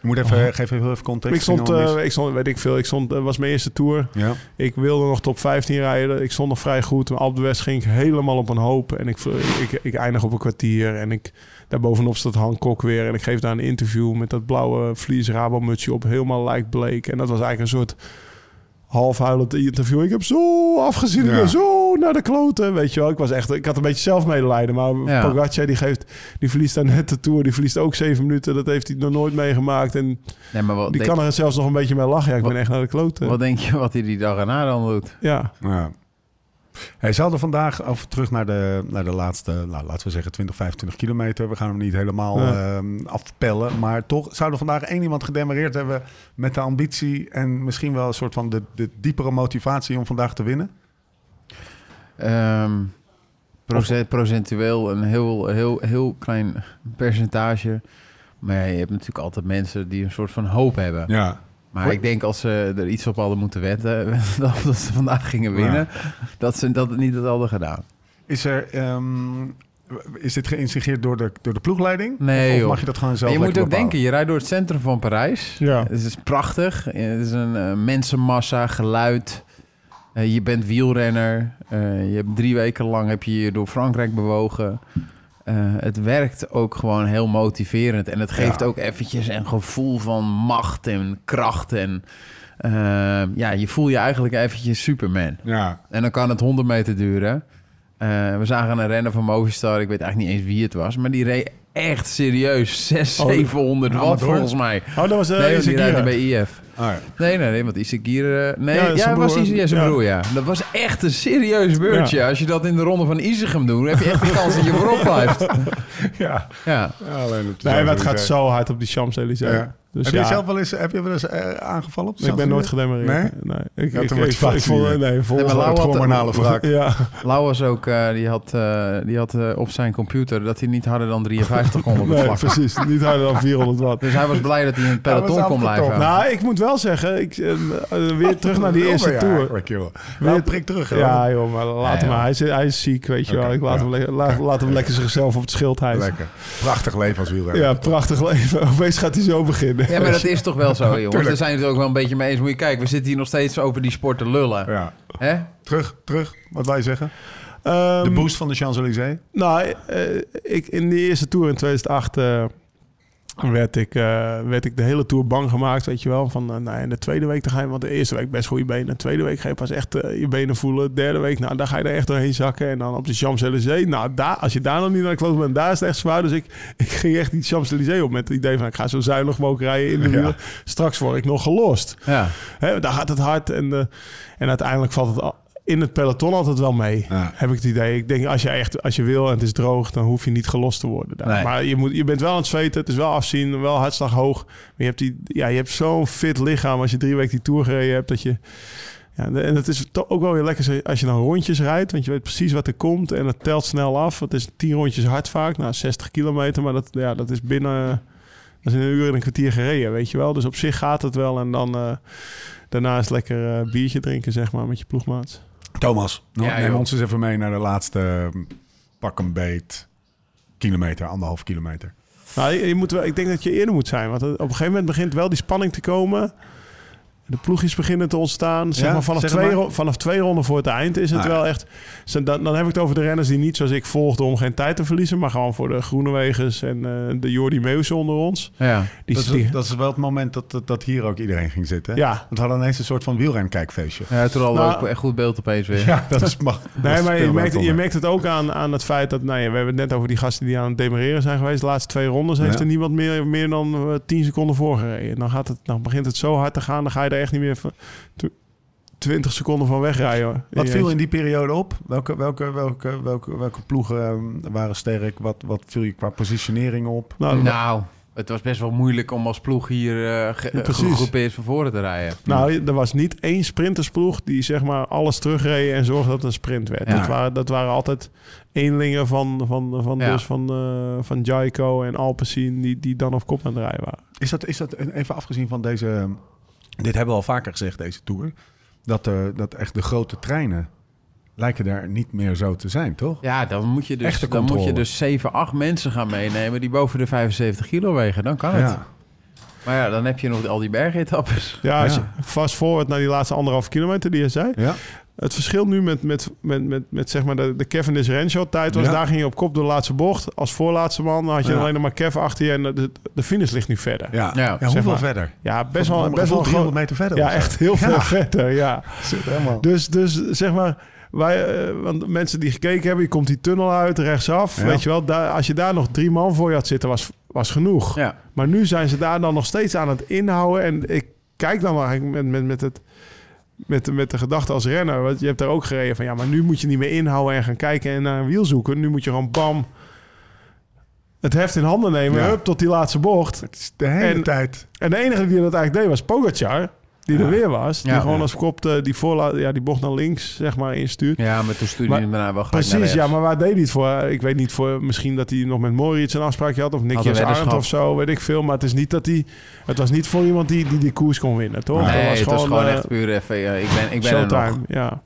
Je moet even, geef even heel even context. Ik stond, eh, ik stond, weet ik veel, ik stond, was mijn eerste tour. ja. Ik wilde nog top 15 rijden. Ik stond nog vrij goed. Maar Alpe d'Huez ging ik helemaal op een hoop. En ik, ik, ik eindig op een kwartier. En ik, daarbovenop staat Hancock weer. En ik geef daar een interview met dat blauwe vlies Rabomutsje op. Helemaal lijkt bleek. En dat was eigenlijk een soort half huilend interview. Ik heb zo afgezien. Ik Ja. ben zo naar de kloten. Weet je wel. Ik was echt... Ik had een beetje zelfmedelijden. Maar Ja. Pogacar die geeft... Die verliest daar net de Tour. Die verliest ook zeven minuten. Dat heeft hij nog nooit meegemaakt. En Nee, maar wat, die denk, kan er zelfs nog een beetje mee lachen. Ja, ik Wat- ben echt naar de kloten. wat denk je wat hij die dag erna dan doet? Ja. Ja. Hij zou er vandaag, over terug naar de, naar de laatste, nou, laten we zeggen 20, 25 kilometer. We gaan hem niet helemaal Ja. ehm, afpellen. Maar toch zou er vandaag één iemand gedemareerd hebben met de ambitie en misschien wel een soort van de, de diepere motivatie om vandaag te winnen. Ehm, procent, procentueel een heel, heel, heel klein percentage. Maar ja, je hebt natuurlijk altijd mensen die een soort van hoop hebben. Ja. Maar ik denk als ze er iets op hadden moeten wetten, *laughs* dat dat ze vandaag gingen winnen, dat ze dat niet hadden gedaan. Is, er, ehm, is dit geïnstigeerd door de, door de ploegleiding? Nee, Of, mag je dat gewoon zelf je moet ook bepalen? denken, je rijdt door het centrum van Parijs. Ja. Het is prachtig. Het is een eh, mensenmassa, geluid. Eh, je bent wielrenner. Eh, je hebt drie weken lang heb je je door Frankrijk bewogen. Eh, het werkt ook gewoon heel motiverend. En het geeft Ja. ook eventjes een gevoel van macht en kracht. En eh, ja, je voelt je eigenlijk eventjes Superman. Ja, En dan kan het 100 meter duren. Eh, we zagen een renner van Movistar. Ik weet eigenlijk niet eens wie het was. Maar die reed echt serieus 600, Oh, 700 watt Amador? volgens mij. Oh, dat was uh, nee, die bij IF. Ah, ja. Nee, nee, nee, want Isagir... eh, nee, Ja, ja, was broer. Isagir, zijn Ja. broer, ja. Dat was echt een serieus beurtje. Ja. Als je dat in de ronde van Isegem doet, heb je echt de kans dat je voorop blijft. *laughs* ja. Ja. Ja, alleen Nee, maar het gaat Champs-Élysées. zo hard op die Champs-Élysées. Dus heb ja, je zelf wel eens, heb je wel eens eh, aangevallen op de ik ben nooit gedemareerd. Nee? nee. Ik, ik, toen ik, ik, vond, hier. nee, volgens Nee, Lau had- hormonale wraak. *laughs* Ja, Lau was ook, eh, die had, eh, die had op zijn computer dat hij niet harder dan 53 kon op *laughs* nee, precies. Niet harder dan 400 watt. Dus hij was blij dat hij in het peloton kon blijven. Nou, ik moet wel zeggen, ik, weer terug naar die eerste Ja, tour. Joh. Wel prik terug. Ja, joh, maar laat hem maar. Hij is, hij is ziek, weet je wel. Ik laat, hem, lekker zichzelf op het schild hijsen. Lekker. Prachtig leven als wielrenner. Ja, prachtig leven. *laughs* Opeens gaat hij zo beginnen. *laughs* Ja, maar dat is toch wel zo, jongens. Tuurlijk. Daar zijn we het ook wel een beetje mee eens. Moet je kijken, we zitten hier nog steeds over die sport te lullen. Ja. Hè? Terug, terug. Wat wij zeggen. Ehm, De boost van de Champs-Élysées. Nou, eh, ik, in die eerste tour in 2008 eh, werd, ik, eh, werd ik de hele tour bang gemaakt, weet je wel. Van, nou, in de tweede week, dan ga je, want de eerste week best goede benen. De tweede week ga je pas echt eh, je benen voelen. De derde week, nou, daar ga je er echt doorheen zakken. En dan op de Champs-Élysées, nou, daar, als je daar nog niet naar de kloot bent, daar is het echt zwaar. Dus ik, *laughs* ik ging echt die Champs-Élysées op met het idee van, ik ga zo zuinig mogelijk rijden in de Ja. wielen. Straks word ik nog gelost. Ja. Hè, daar gaat het hard en, en uiteindelijk valt het al- in het peloton altijd wel mee. Ja. Heb ik het idee. Ik denk als je echt als je wil en het is droog, dan hoef je niet gelost te worden. daar. Nee. Maar je, moet, je bent wel aan het zweten. Het is wel afzien, wel hartslag hoog. Maar je hebt, die, ja, je hebt zo'n fit lichaam als je drie weken die tour gereden hebt. Dat je, ja, en het is toch ook wel weer lekker als je dan rondjes rijdt. Want je weet precies wat er komt en het telt snel af. Het is tien rondjes hard vaak. Nou, 60 kilometer. Maar dat, ja, dat is binnen... Dat is in een uur en een kwartier gereden, weet je wel. Dus op zich gaat het wel. En dan eh, daarna is lekker eh, biertje drinken, zeg maar, met je ploegmaats. Thomas, nou, Ja, neem joh. ons eens even mee naar de laatste mm, pak een beet kilometer, anderhalf kilometer. Nou, je, je moet wel, ik denk dat je eerder moet zijn. Want op een gegeven moment begint wel die spanning te komen. De ploegjes beginnen te ontstaan. Zeg Ja, maar vanaf, zeg twee, maar. vanaf twee ronden voor het eind is het Nou wel echt... Dan, dan heb ik het over de renners die niet zoals ik volgden om geen tijd te verliezen. Maar gewoon voor de Groenewegers en eh, de Jordi Meus onder ons. Ja. Die, Dat is, die- dat is wel het moment dat, dat, dat hier ook iedereen ging zitten. hè? ja, Want we hadden ineens een soort van wielrenkijkfeestje. ja, toen hadden we Nou- ook echt goed beeld opeens weer. *laughs* Ja, dat is *laughs* mag. dat Nee, is maar je merkt, je merkt het ook aan, aan het feit dat... Nou ja, we hebben het net over die gasten die aan het demereren zijn geweest. De laatste twee rondes heeft er niemand meer, meer dan eh, 10 seconden voor gereden. Dan, gaat het, dan begint het zo hard te gaan, dan ga je er echt niet meer van tw- 20 seconden van wegrijden. hoor. Wat viel in die periode op? Welke, welke, welke, welke, welke ploegen ehm, waren sterk? Wat, wat viel je qua positionering op? Nou, Nou, het was best wel moeilijk om als ploeg hier eh precies. gegroepeerd van voren te rijden. Nou, er was niet één sprintersploeg die zeg maar alles terugreed en zorgde dat het een sprint werd. Ja. Dat, waren, dat waren altijd eenlingen van, van, van, Ja. dus van, eh van Jaiko en Alpecin die, die dan op kop aan het rijden waren. Is dat, is dat even afgezien van deze... Dit hebben we al vaker gezegd, deze Tour. Dat, eh, dat echt de grote treinen lijken daar niet meer zo te zijn, toch? Ja, dan moet je dus, Echte dan moet je dus 7, 8 mensen gaan meenemen die boven de 75 kilo wegen. Dan kan het. Ja. Maar ja, dan heb je nog al die bergetappes. Ja, als Ja. je fast forward naar die laatste anderhalve kilometer die je zei. Ja? Het verschil nu met, met, met, met, met zeg maar de, de Cavendish Renshaw tijd was, Ja. daar ging je op kop door de laatste bocht. Als voorlaatste man dan had je Ja. alleen nog maar Kev achter je en de, de finish ligt nu verder. Ja. Ja, zeg hoeveel maar. verder? Ja, best wel, best wel voor een 300 groot- meter verder. Ja, echt heel veel Ja. verder, ja. *laughs* Zit helemaal. Dus, dus zeg maar, wij, eh, want mensen die gekeken hebben, je komt die tunnel uit, rechtsaf. Ja. Weet je wel, daar, als je daar nog drie man voor je had zitten, was, was genoeg. Ja. Maar nu zijn ze daar dan nog steeds aan het inhouden. En ik kijk dan eigenlijk met, met, met, het, met, de- met de gedachte als renner. Want je hebt daar ook gereden van, ja, maar nu moet je niet meer inhouden en gaan kijken en naar een wiel zoeken. Nu moet je gewoon bam het heft in handen nemen, Ja. hup, tot die laatste bocht. Het is de hele En- tijd. En de enige die dat eigenlijk deed was Pogacar. Die Ja. er weer was. Die Ja. gewoon Ja. als kop eh, die, voorla ja, die bocht naar links zeg maar instuurt. Ja, maar toen stuurde Maar- hij hem daarna wel gelijk naar Precies, ja, maar waar deed hij het voor? Ik weet niet, voor misschien dat hij nog met Moritz een afspraakje had... of Nicky Arendt weddenschap. of zo, weet ik veel. Maar het is niet dat hij... Het was niet voor iemand die die, die koers kon winnen, toch? Nee, Dat het was gewoon eh, echt puur even... ik ben, ik ben er nog. ja.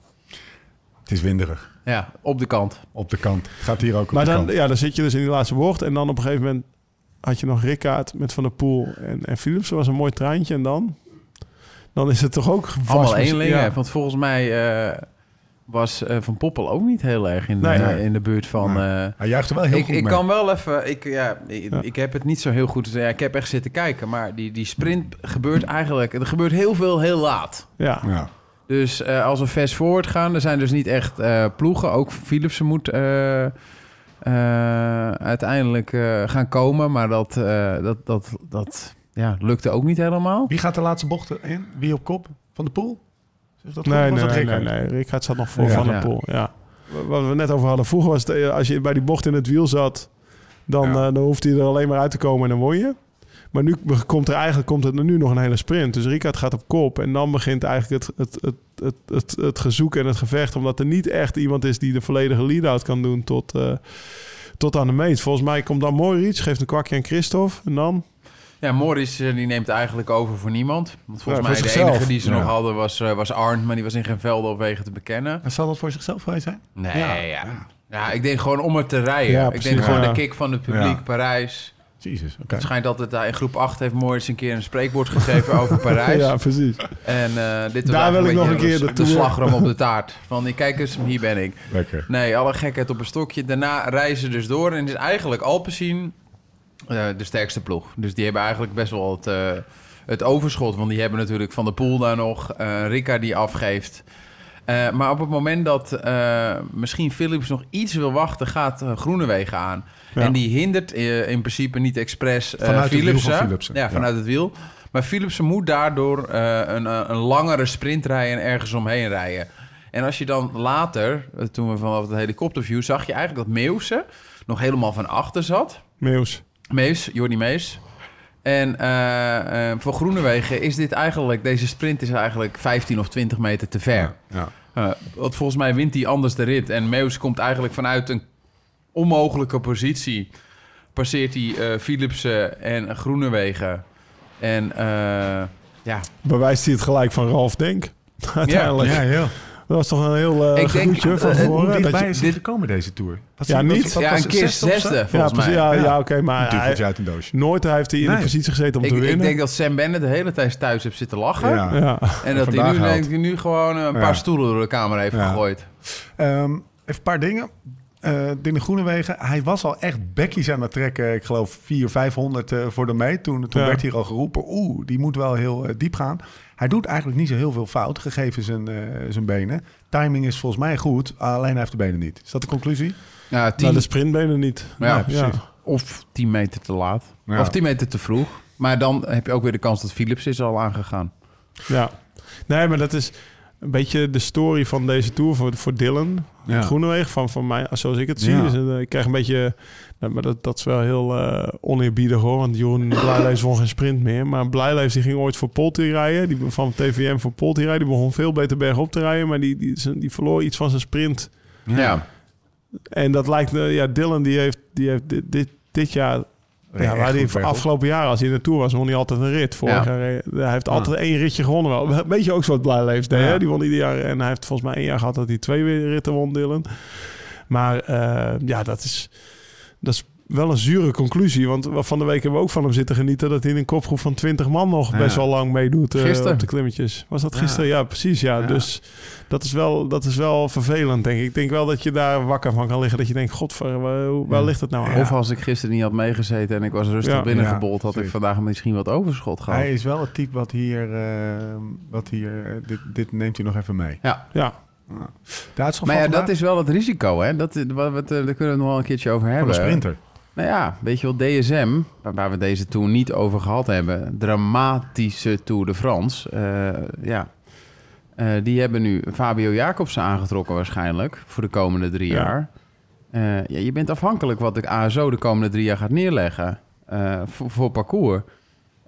Het is winderig. Ja, op de kant. Op de kant. Gaat hier ook op Maar de dan, kant. ja, dan zit je dus in die laatste bocht... en dan op een gegeven moment had je nog Rickaard met Van der Poel... en, en Philipsen was een mooi treintje en dan... Dan is het toch ook vast... Allemaal eenlingen. Ja. Want volgens mij eh, was eh, Van Poppel ook niet heel erg in de, Nee, nee. in de buurt van... Nee. eh, Hij er wel heel ik, goed ik mee. kan wel even... Ik, ja, ik, Ja. ik heb het niet zo heel goed... Ja, ik heb echt zitten kijken. Maar die, die sprint gebeurt eigenlijk... Er gebeurt heel veel heel laat. Ja. Ja. Dus eh, als we fast forward gaan... Er zijn dus niet echt eh, ploegen. Ook Philipsen moet eh, eh, uiteindelijk eh, gaan komen. Maar dat, eh, dat, dat, dat ja, lukte ook niet helemaal. Wie gaat de laatste bocht in? Wie op kop? Van de Poel? Zeg dat? Nee, nee, dat nee, nee. Rickaard zat nog voor Ja. Van der Ja. Poel. Ja. Wat we net over hadden. Vroeger was het, eh, als je bij die bocht in het wiel zat, dan, Ja. eh, dan hoeft hij er alleen maar uit te komen en dan won je. Maar nu komt er eigenlijk komt er nu nog een hele sprint. Dus Rickaard gaat op kop. En dan begint eigenlijk het, het, het, het, het, het gezoek en het gevecht. Omdat er niet echt iemand is die de volledige lead-out kan doen tot, eh, tot aan de meet. Volgens mij komt dan Moritz, geeft een kwakje aan Christophe. En dan... Ja, Morris eh, die neemt eigenlijk over voor niemand. Want volgens Ja, mij de zichzelf. enige die ze Ja. nog hadden was, eh, was Arndt. Maar die was in geen velden of wegen te bekennen. En zal dat voor zichzelf vrij zijn? Nee, Ja. ja. ja. ik denk gewoon om het te rijden. Ik denk gewoon de kick van het publiek. Parijs. Jezus, oké. Het schijnt altijd, daar in groep 8 heeft Morris een keer een spreekwoord gegeven over *laughs* Parijs. Ja, precies. En eh, dit was Daar wil ik nog een keer de, de slagroom op de taart. Van, ik kijk eens, hier ben ik. Lekker. Nee, alle gekheid op een stokje. Daarna reizen ze dus door. En het is eigenlijk Alpecin eh, de sterkste ploeg. Dus die hebben eigenlijk best wel het, eh, het overschot. Want die hebben natuurlijk Van der Poel daar nog. eh Ricca die afgeeft. Maar op het moment dat misschien Philips nog iets wil wachten... gaat Groenewegen aan. Ja. En die hindert in principe niet expres Vanuit het wiel Philipsen. van Philipsen. Ja, vanuit het wiel. Maar Philipsen moet daardoor een, een langere sprint rijden... en ergens omheen rijden. En als je dan later, toen we vanaf het helikopterview... zag je eigenlijk dat Meeuwse nog helemaal van achter zat. Meeuws. Mees, Jordi Mees. En eh, eh, voor Groenewegen is dit eigenlijk... Deze sprint is eigenlijk 15 of 20 meter te ver. Ja. Eh, want volgens mij wint hij anders de rit. En Meus komt eigenlijk vanuit een onmogelijke positie. Passeert hij eh Philipsen en Groenewegen. En eh, ja, Bewijst hij het gelijk van Ralf Denk. Uiteindelijk. Ja, heel. Dat was toch een heel uh, Ik denk, van eh, tevoren. Hoe dat dichtbij je- is gekomen deze Tour? Was Ja, was- niet? wat Ja, was een keer zesde zesde, ja, volgens precies, mij. ja, Ja. ja. oké, maar hij, uit een doosje. nooit heeft hij in de Nee. positie gezeten om Ik, te ik winnen. denk dat Sam Bennett de hele tijd thuis heeft zitten lachen. Ja. ja. En dat hij nu, denk ik, nu gewoon een paar Ja. stoelen door de kamer heeft Ja. gegooid. Ehm, even een paar dingen. Eh Dinne Groenewegen, hij was al echt bekkies aan het trekken. Ik geloof 400, 500 eh, voor de mee. Toen, toen Ja. werd hier al geroepen, oeh, die moet wel heel eh, diep gaan. Hij doet eigenlijk niet zo heel veel fout, gegeven zijn, eh, zijn benen. Timing is volgens mij goed, alleen hij heeft de benen niet. Is dat de conclusie? Ja, tien, Nou, de sprintbenen niet. ja, Nee, precies. Ja. Of 10 meter te laat. Ja. Of 10 meter te vroeg. Maar dan heb je ook weer de kans dat Philips is al aangegaan. Ja. Nee, maar dat is een beetje de story van deze Tour voor, voor Dylan. Ja. Groenewegen, van, van mij, zoals ik het zie. Ja. Dus, eh, ik krijg een beetje... nou, maar dat, dat is wel heel eh oneerbiedig hoor. Want Jeroen Blijleef won geen sprint meer. Maar Blijleef die ging ooit voor Polti rijden. Die, van TVM voor Polti rijden. Die begon veel beter bergop te rijden. Maar die, die, zijn- die verloor iets van zijn sprint. Ja. En dat lijkt... me ja, Dylan die heeft, die heeft dit, dit, dit jaar... Ja, hij bergop. afgelopen jaar, als hij in de Tour was, won hij altijd een rit. Vorig Ja. jaar, reed- hij heeft altijd één ritje gewonnen wel. *laughs* Weet je ook zo wat Blijleef deed, Ja. hè? Die won ieder jaar. En hij heeft volgens mij één jaar gehad dat hij twee weer ritten won, Dylan. Maar eh, ja, dat is, dat is wel een zure conclusie. Want van de week hebben we ook van hem zitten genieten... dat hij in een kopgroep van 20 man nog Ja. best wel lang meedoet eh, Gisteren. op de klimmetjes. Was dat gisteren? Ja, precies. Ja. Ja. Dus dat is, wel, dat is wel vervelend, denk ik. Ik denk wel dat je daar wakker van kan liggen. Dat je denkt, godver, waar, hoe- waar Ja. ligt het nou aan? Of als ik gisteren niet had meegezeten en ik was rustig Ja. binnengebold... had ik vandaag misschien wat overschot gehad. Hij is wel het type wat hier, eh, wat hier eh, dit, dit neemt hij nog even mee. Ja, Ja, uitslag maar van ja, dat is wel het risico, hè? Dat, wat, wat, daar kunnen we het nog wel een keertje over van hebben. de sprinter. Nou ja, weet je wel, DSM, waar, we deze Tour niet over gehad hebben... dramatische Tour de France, eh, ja... Eh, die hebben nu Fabio Jacobsen aangetrokken waarschijnlijk... voor de komende drie Ja. jaar. Eh, ja, je bent afhankelijk wat de ASO de komende drie jaar gaat neerleggen... voor, voor parcours.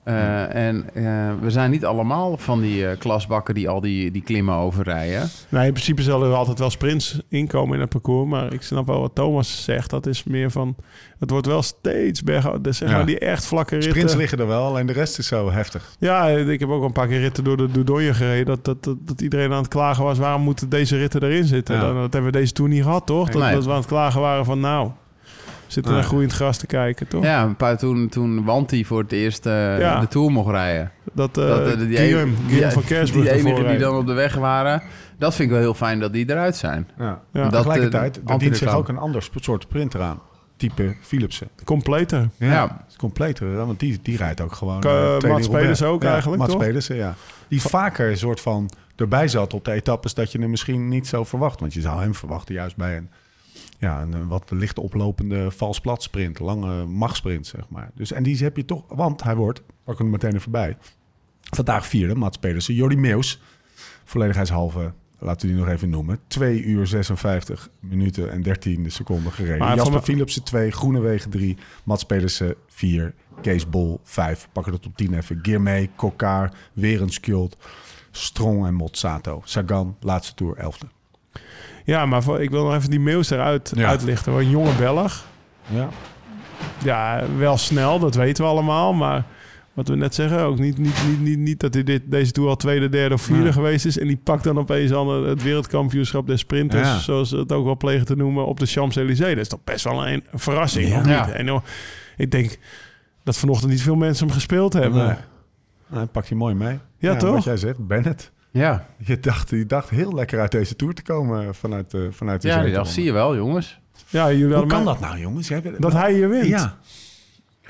Eh, En eh, we zijn niet allemaal van die eh, klasbakken die al die, die klimmen overrijden. Nou, in principe zullen er altijd wel sprints inkomen in het parcours. Maar ik snap wel wat Thomas zegt. Dat is meer van... Het wordt wel steeds bergen. Dus zeg Ja. maar die echt vlakke ritten. Sprints liggen er wel, alleen de rest is zo heftig. Ja, ik heb ook al een paar keer ritten door de Doudogne gereden. Dat, dat, dat, dat iedereen aan het klagen was. Waarom moeten deze ritten erin zitten? Ja. Dat hebben we deze tour niet gehad, toch? Dat, Nee. dat we aan het klagen waren van... Nou, zitten Nee. naar groeiend gras te kijken, toch? Ja, een paar, toen, toen Wanty voor het eerst eh, Ja. de Tour mocht rijden. Dat, eh Dat, eh, die Guillaume, ene- Guillaume van die, Kersburg die enigen die dan op de weg waren. Dat vind ik wel heel fijn dat die eruit zijn. Ja. Ja. Dat, Tegelijkertijd, er dient zich ook een ander soort sprinter aan. Type Philipsen. Completer. Ja. completer, want die, die rijdt ook gewoon... Pedersen ook Ja, eigenlijk, toch? Pedersen, ja. Die vaker een soort van erbij zat op de etappes dat je hem misschien niet zo verwacht. Want je zou hem verwachten juist bij een, ja, een, eh, wat licht oplopende vals plat sprint. Lange machtsprint, zeg maar. Dus, en die heb je toch... Want hij wordt, pak hem meteen even bij... Vandaag vierde, Mats Pedersen. Jordi Meus, volledigheidshalve... Laten we die nog even noemen. 2 uur 56 minuten en 13 seconden gereden. Maar Jasper van Philipsen 2, Groenewegen 3, Mats Pedersen 4, Kees Bol 5. Pakken dat op 10 even. Girmay, Kokar, Werenskjuld, Strong en Mozzato. Sagan, laatste tour, 11e. Ja, maar voor, ik wil nog even die Meus eruit Ja. uitlichten. Een jonge Belg. Ja. Ja, wel snel, dat weten we allemaal. Maar wat we net zeggen, ook niet, niet, niet, niet, niet dat hij dit, deze tour al tweede, derde of vierde geweest is. En die pakt dan opeens al het wereldkampioenschap des sprinters, Ja. zoals ze het ook wel plegen te noemen, op de Champs-Élysées. Dat is toch best wel een, een verrassing, Ja. of niet? En, oh, ik denk dat vanochtend niet veel mensen hem gespeeld hebben. Nee. Nou, pak je mooi mee. Ja, toch? Wat jij zegt, Bennett. Ja, Je dacht, je dacht heel lekker uit deze tour te komen vanuit, uh, vanuit de ja dat zie je wel, jongens. Ja, jullie Hoe kan dat nou, jongens? Jij bent- Dat hij hier wint. Ja.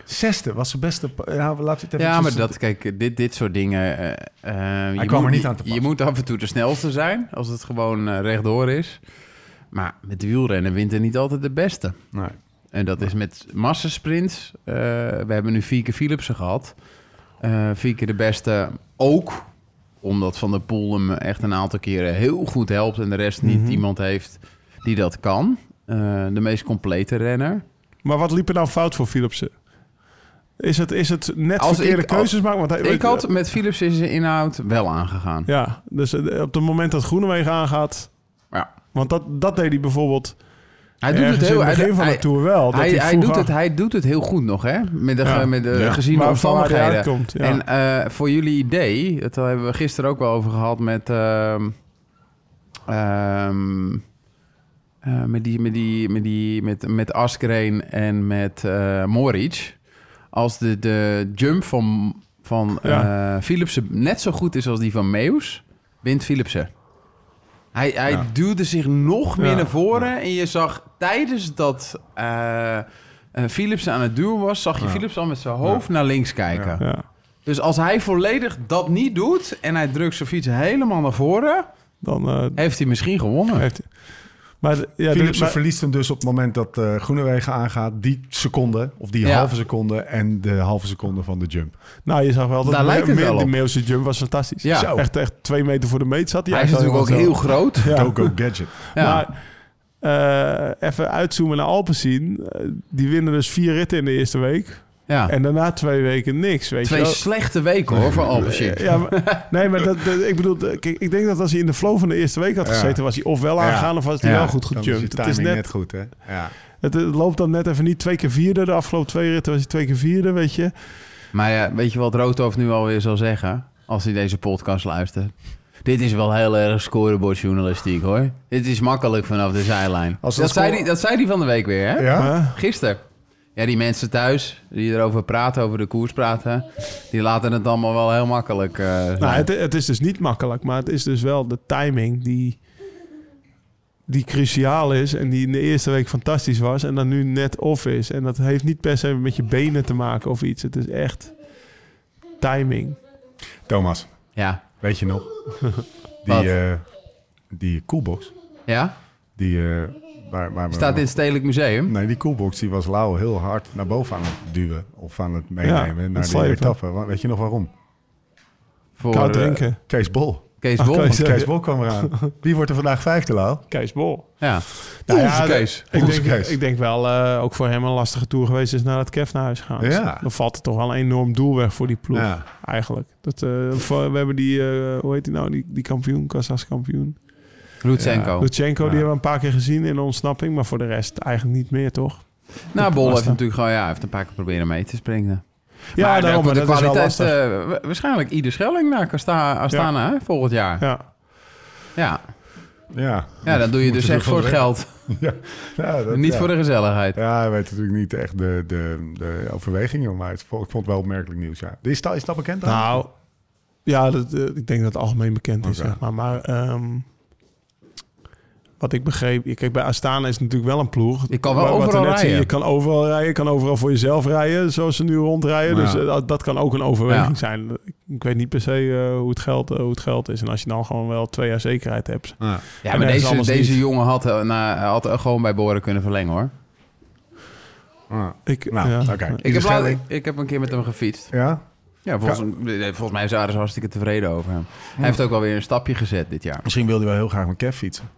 Zesde was zijn beste... Ja, laten we het even... Ja, maar dat, kijk, dit, dit soort dingen... eh, eh, je kwam moet, er niet aan te Je moet af en toe de snelste zijn, als het gewoon eh, rechtdoor is. Maar met wielrennen wint er niet altijd de beste. Nee. En dat is met massasprints. Eh, we hebben nu vier keer Philipsen gehad. Eh vier keer de beste ook. Omdat Van der Poel hem echt een aantal keren heel goed helpt... en de rest niet Mhm. iemand heeft die dat kan. Eh, de meest complete renner. Maar wat liep er nou fout voor Philipsen? Is het, is het net Als verkeerde ik- keuzes maken? Want hij, Ik had met Philips in zijn inhoud wel aangegaan. Ja, dus eh, op het moment dat Groenewegen aangaat... Ja. Want dat, dat deed hij bijvoorbeeld Hij doet het heel... in het begin van hij, de Tour wel. Dat hij, hij, doet het, hij doet het heel goed nog, hè? Met de, Ja. met de Ja. gezien maar van waar hij omstandigheden. uitkomt. Ja. En eh, voor jullie idee, dat hebben we gisteren ook wel over gehad met, ehm, eh, met die, met die, met die, met, met Askreen en met eh Moric. Als de, de jump van, van Philipsen net zo goed is als die van Meus, wint Philipsen. Hij, hij Ja. duwde zich nog meer Ja. naar voren. En je zag tijdens dat eh eh, Philipsen aan het duwen was, zag je Ja. Philipsen al met zijn hoofd naar links kijken. Dus als hij volledig dat niet doet en hij drukt zijn fiets helemaal naar voren, Dan eh, heeft hij misschien gewonnen. heeft Maar, ja, Philipsen maar- verliest hem dus op het moment dat eh Groenewegen aangaat. Die seconde, of die Ja. halve seconde en de halve seconde van de jump. nou, je zag wel dat Daar de- lijkt het Me- wel de op. Meelse jump was fantastisch. Ja. Zo. Echt, echt twee meter voor de meet zat hij. hij is natuurlijk ook heel groot. Ja. Go Go Gadget. Ja. Maar eh, even uitzoomen naar Alpecin. Eh, die winnen dus vier ritten in de eerste week. Ja. En daarna twee weken niks, weet Twee je wel. slechte weken hoor voor Alpecin. Ja, maar, nee, maar dat, dat- ik bedoel, kijk, ik denk dat als hij in de flow van de eerste week had Ja. gezeten, was hij ofwel Ja. aangegaan of was hij Ja, wel goed Dan is je gejumpt. Het, is net, net goed, hè? Ja. het, het loopt dan net even niet twee keer vierde. De afgelopen twee ritten was hij twee keer vierde, weet je. Maar ja, weet je wat Roodhoofd nu alweer zal zeggen? Als hij deze podcast luistert. Dit is wel heel erg scorebordjournalistiek hoor. Dit is makkelijk vanaf de zijlijn. Als dat, dat zei die, dat zei hij van de week weer hè? Ja? Gisteren. Ja, die mensen thuis die erover praten, over de koers praten... die laten het allemaal wel heel makkelijk eh, nou, het, het is dus niet makkelijk, maar het is dus wel de timing die, die cruciaal is en die in de eerste week fantastisch was en dan nu net off is. En dat heeft niet per se met je benen te maken of iets. Het is echt timing. Thomas, Ja. weet je nog? *laughs* Die, eh die coolbox. Ja? Die, eh waar, waar we- Staat in het Stedelijk Museum. Nee, die coolbox die was Lau heel hard naar boven aan het duwen. Of aan het meenemen het naar de slepen. etappe. Weet je nog waarom? Voor Koud eh, drinken. Kees Bol. Kees Ach, Bol. Kees. Bol kwam eraan. *laughs* Wie wordt er vandaag vijfde, Lau? Kees Bol. Ja. Nou ja, Kees. Ik denk, Kees. ik denk wel eh, ook voor hem een lastige tour geweest is naar het Kev naar huis gaan. Ja. dan valt er toch wel een enorm doel weg voor die ploeg. Ja. Eigenlijk. Dat, eh, we hebben die, eh, hoe heet die nou, die, die kampioen, Kazachs kampioen. Lutsenko. Lutsenko, Ja. die hebben we een paar keer gezien in de ontsnapping. Maar voor de rest eigenlijk niet meer, toch? Nou, Bol heeft natuurlijk gewoon, ja, heeft een paar keer proberen mee te springen. Ja, maar daarom, de, de dat is wel kwaliteit, lastig. eh, wa- waarschijnlijk ieder Schelling naar Asta- Astana hè, volgend jaar. Ja. Ja. Ja. Ja. dan doe je dus echt voor het geld. *laughs* Ja, ja, dat- Niet ja. voor de gezelligheid. Ja, hij weet natuurlijk niet echt de, de, de overwegingen. Maar het, ik vond het wel opmerkelijk nieuws, ja. Is dat, is dat bekend dan? Nou, ja, dat, eh, ik denk dat het algemeen bekend is, zeg maar. Maar ehm, wat ik begreep... Kijk, bij Astana is het natuurlijk wel een ploeg. Je kan wel Wat overal rijden. Je kan overal rijden. Je kan overal voor jezelf rijden, zoals ze nu rondrijden. Dus eh, dat, dat kan ook een overweging Ja. zijn. Ik, weet niet per se eh, hoe, het geld, eh, hoe het geld is. En als je dan gewoon wel twee jaar zekerheid hebt... Ja. Ja, maar deze, deze niet. jongen had, na, had er gewoon bij Boren kunnen verlengen hoor. Ah. Ik, Nou, ja. oké. Ik heb, laat- ik, ik heb een keer met hem gefietst. Ja? Ja, volgens, volgens mij waren ze hartstikke tevreden over hem. Hij heeft ook wel weer een stapje gezet dit jaar. Misschien wilde hij wel heel graag met Kev fietsen.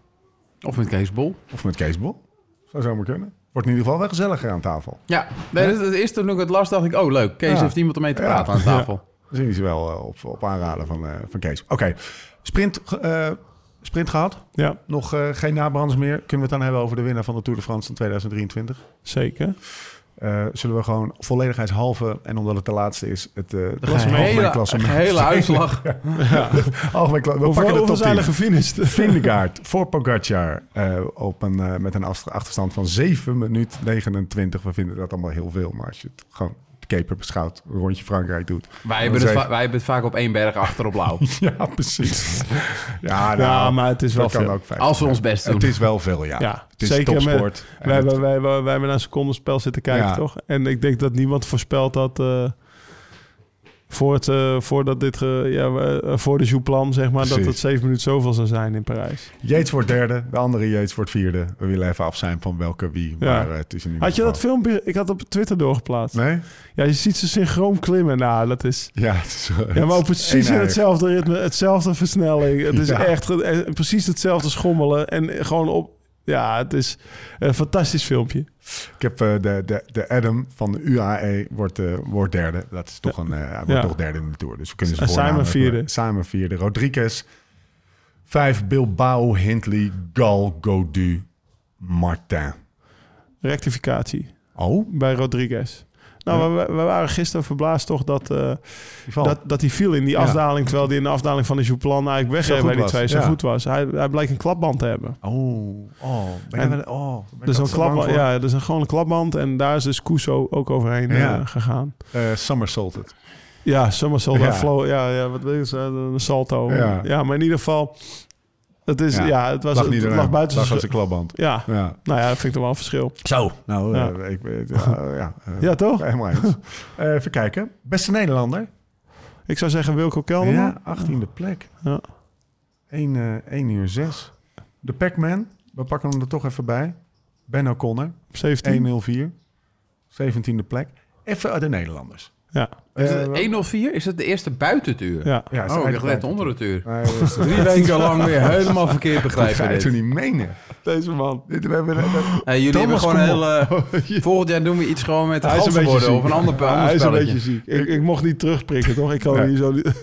Of met Kees Bol. Of met Kees Bol. Zou zomaar kunnen. Wordt in ieder geval wel gezelliger aan tafel. Ja, nee, dat, is toen ik het las, dacht ik, oh leuk, Kees Ja. heeft iemand om mee te Ja. praten aan tafel. Is hij wel eh, op, op aanraden van, eh, van Kees. Oké, sprint, eh, sprint gehad. ja, Nog eh, geen nabranders meer. Kunnen we het dan hebben over de winnaar van de Tour de France van 2023? zeker. Eh, zullen we gewoon volledigheidshalve, en omdat het de laatste is, het eh De algemeen gehele, klassement. gehele *laughs* uitslag. *laughs* Algemeen kla- we Hoeveel, pakken de zijn 10. er gefinished? Vindegaard voor Pogacar eh, op een, met een achter- achterstand van 7 minuten 29. We vinden dat allemaal heel veel, maar als je het gewoon de keper beschouwt, een rondje Frankrijk doet. Wij hebben, het, wij hebben het vaak op één berg achter op blauw. *laughs* Ja, precies. *laughs* ja, nou, Ja, maar het is wel veel. ook Als we ons best doen. Het is wel veel, ja. Ja, het is zeker topsport. En Wij het- wij, hebben, wij hebben naar een secondenspel zitten kijken, Ja. toch? En ik denk dat niemand voorspelt dat... eh, voor het, eh, voordat dit, ge- ja, eh, voor de Jouplan, zeg maar, dat het zeven minuten zoveel zou zijn in Parijs. Yates wordt derde, de andere Yates wordt vierde. We willen even af zijn van welke wie. Ja. Maar eh, het is in Had je dat filmpje? Ik had op Twitter doorgeplaatst. Nee? Ja, je ziet ze synchroon klimmen. Nou, dat is... Ja, het is, Ja, maar precies in hetzelfde ritme, hetzelfde versnelling. Het is Ja. echt precies hetzelfde schommelen. En gewoon op... Ja, het is een fantastisch filmpje. Ik heb eh, de, de, de Adam van de UAE wordt, eh, wordt derde. Dat is toch een, eh, hij wordt Ja. toch derde in de Tour. Dus we kunnen ze Simon vierde. Simon vierde. Rodriguez. Vijf Bilbao, Hindley, Gal, Godu, Martin. Rectificatie Oh? bij Rodriguez. Nou, we, we waren gisteren verbaasd toch dat, Die val. dat, dat hij viel in die afdaling... terwijl hij in de afdaling van de Jouplan eigenlijk wegreed bij die was, twee zo goed was. Hij, hij blijkt een klapband te hebben. Oh, oh. En- oh, Dus een klapband, ja, dus een, gewoon een klapband. En daar is dus Kuso ook overheen eh, gegaan. Eh, somersaulted. Ja, somersault, Ja. ja. Flow, ja, ja, wat wil je zeggen, een salto. Ja. Ja. maar in ieder geval, het, is, ja. het, was, lag het niet lag eraan. buiten Lag zijn klapband. Ja, Ja. nou ja, dat vind ik toch wel een verschil. Zo. Nou, Ja. eh, ik weet ja, ja, eh, Ja, toch? Helemaal eens. *laughs* Even kijken. Beste Nederlander. Ik zou zeggen Wilco Kelderman. Ja, 18e plek. Ja. 1, eh 1 uur 6. De Pac-Man. We pakken hem er toch even bij. Ben O'Connor. 17. 104. 17e plek. Even uit de Nederlanders. Ja, Is Eh, het 104? Is het de eerste buiten het uur? ja. Ja, Oh, ik dacht net onder het uur. Nee, Drie *laughs* weken lang weer helemaal verkeerd Dat ga begrijpen je toch niet menen? Deze man. Dit, we hebben, Hey, jullie Thomas, hebben gewoon een hele... *laughs* Volgend jaar doen we iets gewoon met de Hij is een ziek. of een ander, Ja, ander hij is een beetje ziek. Ik, ik mocht niet terugprikken, toch? Ik kan Nee. hier zo... niet- *laughs*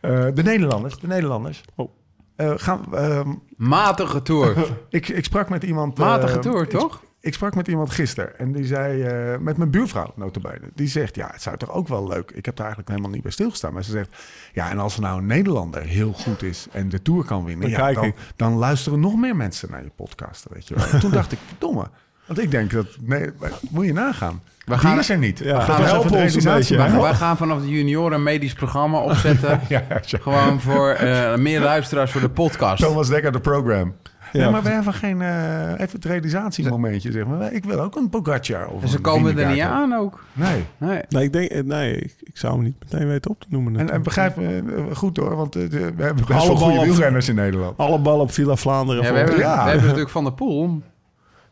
eh, de Nederlanders. De Nederlanders. Oh. Eh, gaan, ehm, Matige tour. ik, ik sprak met iemand... eh, Matige tour, ik- toch? Ik sprak met iemand gisteren en die zei, eh, met mijn buurvrouw notabene, die zegt, ja, het zou toch ook wel leuk. Ik heb daar eigenlijk helemaal niet bij stilgestaan. Maar ze zegt, ja, en als er nou een Nederlander heel goed is en de Tour kan winnen, Dan ja, dan, luisteren nog meer mensen naar je podcast, weet je wel. Toen dacht ik, verdomme. Want ik denk dat, nee, moet je nagaan. We Die gaan- is er niet. Ja, We gaan ons een beetje. Wij, wij gaan vanaf de junioren medisch programma opzetten. *laughs* Ja, ja, Gewoon voor eh, meer luisteraars voor de podcast. Thomas Dekker, de program. Ja, maar we hebben geen, eh, even het realisatiemomentje, zeg maar. Ik wil ook een Pogacar of En ze een komen er niet aan ook. Nee. Nee. Nee, ik denk... Nee, ik, ik zou hem niet meteen weten op te noemen. En, en begrijp me eh, goed hoor, want eh, de- we hebben best Alle wel goede wielrenners in Nederland. Alle ballen op Villa Vlaanderen. Ja, we, hebben, Ja. we hebben natuurlijk Van der Poel.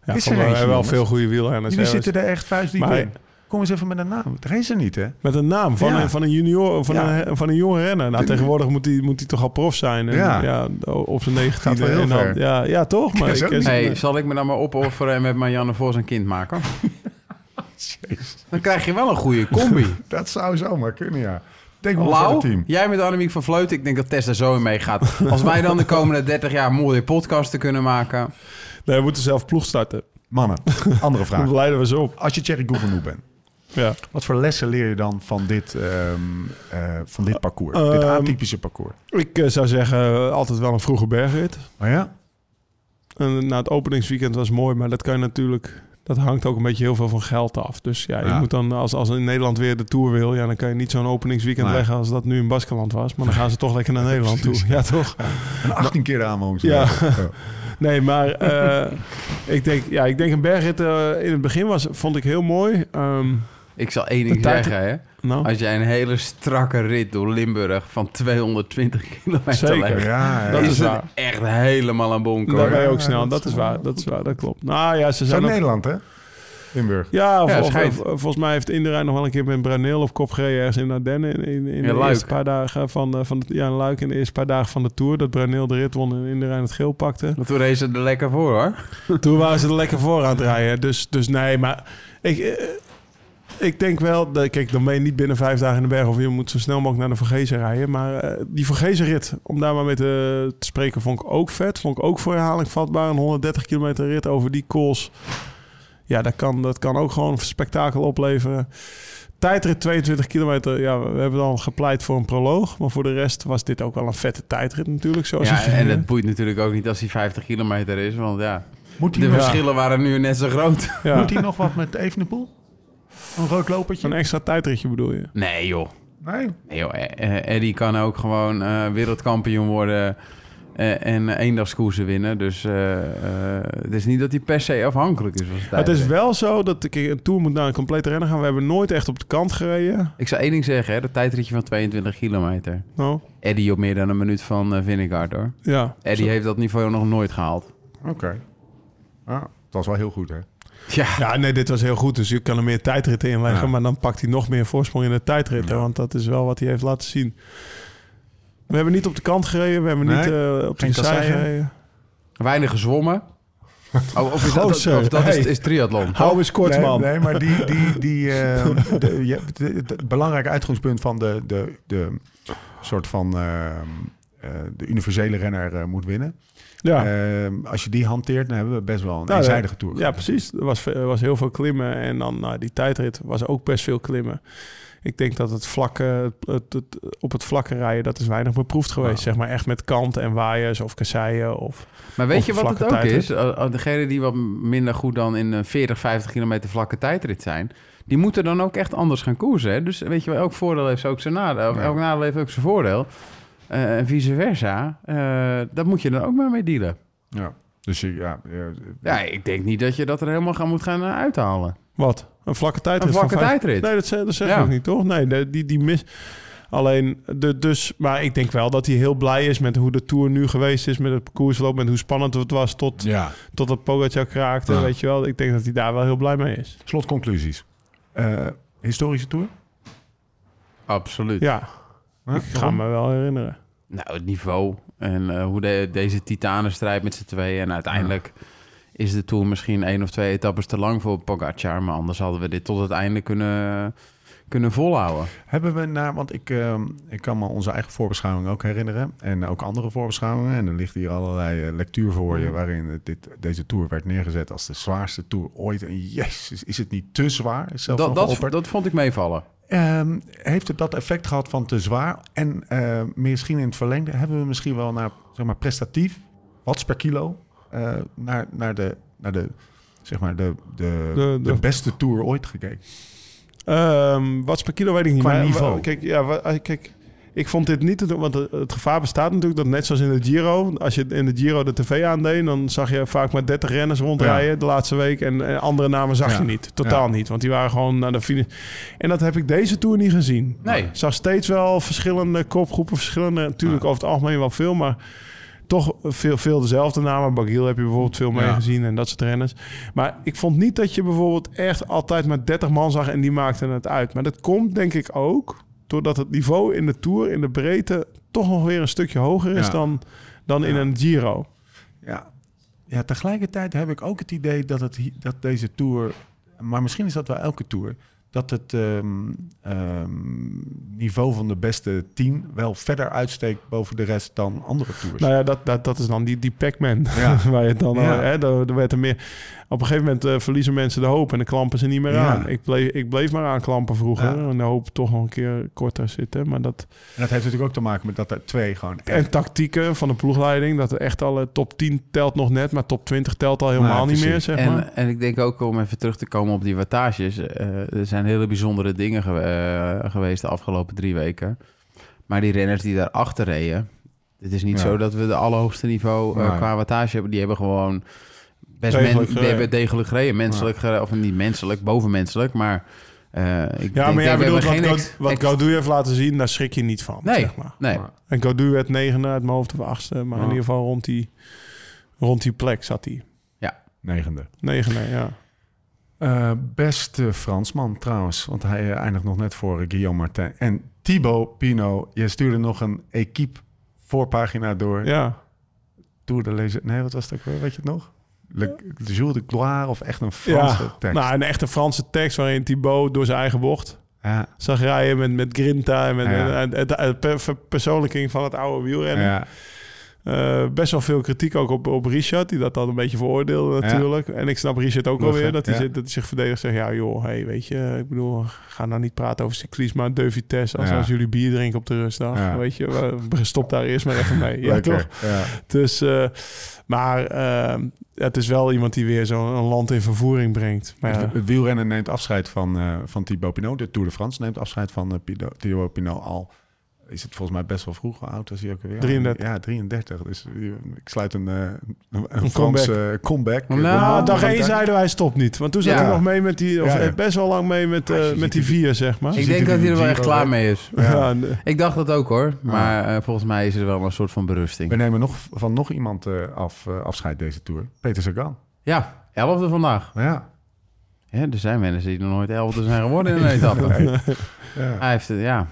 Ja, Is er van- we hebben wel veel goede wielrenners. Jullie zitten er echt vuistdiep Maar- in. Kom eens even met een naam. Er is er niet, hè? Met een naam van, Ja. een, van een junior, van, Ja. een, van een jonge renner. Nou, De- tegenwoordig moet hij moet hij toch al prof zijn. En, Ja. ja. op zijn Gaat negentiende. wel heel en dan- ver. Ja, ja, toch? Maar ik, zal ik me dan maar opofferen en met Marianne Vos een kind maken? *laughs* Dan krijg je wel een goede combi. *laughs* Dat zou zomaar kunnen, ja. Denk wel voor Lau, het team. jij met Annemiek van Vleuten. Ik denk dat Tess er zo in meegaat. Als wij dan de komende 30 jaar mooie podcasten kunnen maken. nee, we moeten zelf ploeg starten. Mannen, andere vraag. *laughs* leiden we ze op. Als je Thierry Gouvenou bent, Ja. wat voor lessen leer je dan van dit, ehm, eh, van dit parcours? Ehm, dit atypische parcours? Ik eh, zou zeggen, altijd wel een vroege bergrit. Oh ja? En, na het openingsweekend was mooi, maar dat kan je natuurlijk... Dat hangt ook een beetje heel veel van geld af. Dus ja, je Ja. moet dan, als, als in Nederland weer de Tour wil... Ja, dan kan je niet zo'n openingsweekend Nee. leggen als dat nu in Baskeland was. Maar dan gaan ze toch lekker naar *laughs* Nederland toe. Ja, toch? *laughs* En 18 keer de aanwoning. Ja. *laughs* Nee, maar eh, ik, denk, ja, ik denk een bergrit in het begin was, vond ik heel mooi. Ehm, Ik zal één De ding tijd- zeggen, hè. nou, Als jij een hele strakke rit door Limburg van 220 *laughs* kilometer Zeker. legt... Ja, ja. Dat is waar. echt helemaal aan bonken, daar ben je ook Ja, snel. dat Dat, is waar, dat is waar, dat klopt. Nou ja, ze zijn ook, Nederland, hè? Limburg. Ja, vol- schijnt. vol- volgens mij heeft Inderijn nog wel een keer met Brunel op kop gereden ergens in Ardennen. In, in, in Ja, de Luik. eerste paar dagen van de, van de, ja, in Luik in de eerste paar dagen van de Tour. Dat Brunel de rit won en Inderijn het geel pakte. Toen reed ze er lekker voor, hoor. Toen waren ze er lekker voor aan het rijden. Dus, dus nee, maar ik, eh, ik denk wel... Dat, kijk, dan ben je niet binnen vijf dagen in de berg... of je moet zo snel mogelijk naar de Vergezen rijden. Maar eh, die Vergezen rit, om daar maar mee te, te spreken... vond ik ook vet. Vond ik ook voor herhaling vatbaar. Een 130 kilometer rit over die kools. Ja, dat kan, dat kan ook gewoon een spektakel opleveren. Tijdrit 22 kilometer. Ja, we hebben dan gepleit voor een proloog. Maar voor de rest was dit ook wel een vette tijdrit natuurlijk. Zoals Ja, je en het boeit natuurlijk ook niet als hij 50 kilometer is. Want ja, Moet de nog, verschillen waren nu net zo groot. Ja, moet hij nog wat met Evenepoel? Een rood lopertje? een extra tijdritje bedoel je? Nee, joh. Nee. Nee, joh. eh, eh, Eddie kan ook gewoon eh, wereldkampioen worden eh, en uh, eendagskoersen winnen. Dus eh, eh, het is niet dat hij per se afhankelijk is. van zijn Het is wel zo dat kijk, een tour moet naar een complete renner gaan. We hebben nooit echt op de kant gereden. Ik zou één ding zeggen, hè, dat tijdritje van 22 kilometer. Nou, Eddie op meer dan een minuut van uh, Vingegaard, hoor. ja. Eddie Zo- heeft dat niveau nog nooit gehaald. Oké. Ah, dat was wel heel goed, hè? Ja, Ja, nee, dit was heel goed. Dus je kan er meer tijdritten in leggen. Ja. Maar dan pakt hij nog meer voorsprong in de tijdritten. Ja. Want dat is wel wat hij heeft laten zien. We hebben niet op de kant gereden. We hebben Nee, niet eh, op de zij gereden. weinig gezwommen. *laughs* Oh, of is dat, Gozer, of dat is, hey. is triathlon. Hou eens kort, nee, man. Nee, maar die, die, die, *laughs* eh, de, je- de- de- het belangrijke uitgangspunt van de, de, de soort van eh, eh, de universele renner eh, moet winnen. Ja. Ehm, als je die hanteert, dan hebben we best wel een Nou, eenzijdige tour. Ja, precies. Er was, er was heel veel klimmen. En dan nou, die tijdrit was ook best veel klimmen. Ik denk dat het vlakke, het, het, het- op het vlakke rijden, dat is weinig beproefd geweest. Nou. Zeg maar echt met kanten en waaiers of kasseien. Of, Maar weet Of je wat het ook tijdrit. is? Uh, uh, Degenen die wat minder goed dan in een 40, 50 kilometer vlakke tijdrit zijn... die moeten dan ook echt anders gaan koersen. Hè? Dus weet je wel, elk voordeel heeft ook zijn nadeel. Ja. Elk nadeel heeft ook zijn voordeel. Eh, en vice versa. Eh daar moet je dan ook maar mee dealen. Ja. Dus je, ja, ja, Ja, ik denk niet dat je dat er helemaal gaan moet gaan eh, uithalen. wat? Een vlakke tijdrit? Een vlakke tijdrit. Nee, dat, zeg- dat zeg Ja. ik ook niet, toch? Nee, die, die mis... Alleen, de, dus, maar ik denk wel dat hij heel blij is met hoe de Tour nu geweest is, met het parcoursloop, met hoe spannend het was tot, ja. tot het Pogacar kraakte, Ja. weet je wel. Ik denk dat hij daar wel heel blij mee is. Slotconclusies. Eh, historische tour? Absoluut. Ja, ik ga me wel herinneren. Nou, het niveau en eh, hoe de, deze titanenstrijd met z'n tweeën... en uiteindelijk is de Tour misschien één of twee etappes te lang voor Pogacar... maar anders hadden we dit tot het einde kunnen, kunnen volhouden. Hebben we naar, want ik, ehm, ik kan me onze eigen voorbeschouwing ook herinneren. En ook andere voorbeschouwingen. En er ligt hier allerlei eh, lectuur voor je. waarin dit, deze tour werd neergezet als de zwaarste tour ooit. En jezus, is het niet te zwaar? Zelfs Dat, dat vond ik meevallen. Ehm, heeft het dat effect gehad van te zwaar? En eh, misschien in het verlengde hebben we misschien wel naar zeg maar, prestatief, watts per kilo, eh, naar, naar, de, naar de, zeg maar de, de, De- de, de- beste tour ooit gekeken. Wat per kilo weet ik niet. Qua maar, niveau. Kijk, ja, eh, kijk, ik vond dit niet te doen, want het, gevaar bestaat natuurlijk dat net zoals in de Giro, als je in de Giro de tv aandeed, dan zag je vaak maar 30 renners rondrijden de laatste week en, en andere namen zag Ja. je niet. Totaal Ja. niet, want die waren gewoon naar de finish. En dat heb ik deze Tour niet gezien. Nee. Ik zag steeds wel verschillende kopgroepen, verschillende, natuurlijk over het algemeen wel veel, maar toch veel, veel dezelfde namen. Bagiel heb je bijvoorbeeld veel mee Ja. gezien en dat soort renners. Maar ik vond niet dat je bijvoorbeeld echt altijd maar 30 man zag en die maakten het uit. Maar dat komt denk ik ook doordat het niveau in de Tour, in de breedte, toch nog weer een stukje hoger is Ja. dan, dan in een Giro. Ja. ja, tegelijkertijd heb ik ook het idee dat, het, dat deze tour, maar misschien is dat wel elke tour, dat het ehm, ehm, niveau van de beste tien wel verder uitsteekt boven de rest dan andere tours. Nou ja, dat, dat, dat is dan die, die Pac-Man. Ja. *laughs* waar je dan, Ja. eh, hè, daar, daar werd er meer. Op een gegeven moment eh, verliezen mensen de hoop en dan klampen ze niet meer Ja. aan. Ik bleef, ik bleef maar aan klampen vroeger Ja. en de hoop toch nog een keer korter zitten. Maar dat, En dat heeft natuurlijk ook te maken met dat er twee gewoon echt- En tactieken van de ploegleiding. Dat er echt al eh, top 10 telt nog net, maar top 20 telt al helemaal Nou, niet meer, zeg En, maar. en ik denk ook om even terug te komen op die wattages. eh, er zijn hele bijzondere dingen ge- eh, geweest de afgelopen drie weken. Maar die renners die daarachter reden... Het is niet Ja. zo dat we de allerhoogste niveau eh, qua wattage hebben. Die hebben gewoon best Degelijk men, gereden. degelijk gereden. Menselijk gereden, of niet menselijk, bovenmenselijk. Maar eh, ik denk Ja, maar dat jij bedoelt wat, hebben geen Go- ex- wat ex- Gaudu heeft laten zien, daar schrik je niet van, Nee, zeg maar. nee. Maar- En Gaudu werd negende uit mijn hoofd of achtste, maar in Ja. ieder geval rond die, rond die plek zat hij. negende. Negende, ja. Eh, beste Fransman trouwens, want hij eh, eindigt nog net voor Guillaume Martin. En Thibaut Pinot, je stuurde nog een equipe voorpagina door. Ja, Tour de Lezer. Nee, wat was het ook weer? Weet je het nog? Le, Le Jour de Gloire of echt een Franse ja. tekst? Nou, een echte Franse tekst waarin Thibaut door zijn eigen bocht ja, zag rijden met, met Grinta en met Ja. van het oude wielrennen. Eh, best wel veel kritiek ook op, op Richard, die dat dan een beetje veroordeelde natuurlijk. En ik snap Richard ook alweer, dat hij, ja. dat hij zich verdedigt. Zegt, ja joh, hey, weet je, ik bedoel, ga nou niet praten over cyclisme, maar de vitesse. Als, Ja. als jullie bier drinken op de rustdag, weet je, stop daar eerst maar even mee. *laughs* Ja, toch? Dus, eh, maar eh, het is wel iemand die weer zo'n land in vervoering brengt. Maar ja, Het, het wielrennen neemt afscheid van, eh, van Thibaut Pinot. De Tour de France neemt afscheid van Thibaut Pinot al. Is het volgens mij best wel vroeg Hoe oud was hij ook alweer? 33. Ja, 33. Dus eh, ik sluit een, eh, een, een Een Franse comeback. Nou, Nou, dag 1 zeiden wij stop niet. Want toen zat Ja. hij nog mee met die, of Ja, ja. best wel lang mee met, eh, met die vier, zeg maar. Ik denk dat hij er wel echt klaar mee is. Ja. Ja, en, eh, Ik dacht dat ook hoor. Maar eh, volgens mij is er wel een soort van berusting. We nemen nog van nog iemand eh, af, eh, afscheid deze Tour. Peter Sagan. Ja, elfde vandaag. Ja. Ja, er zijn mensen die nog nooit elfde zijn geworden in een *laughs* etappe. ja. Hij heeft het, ja.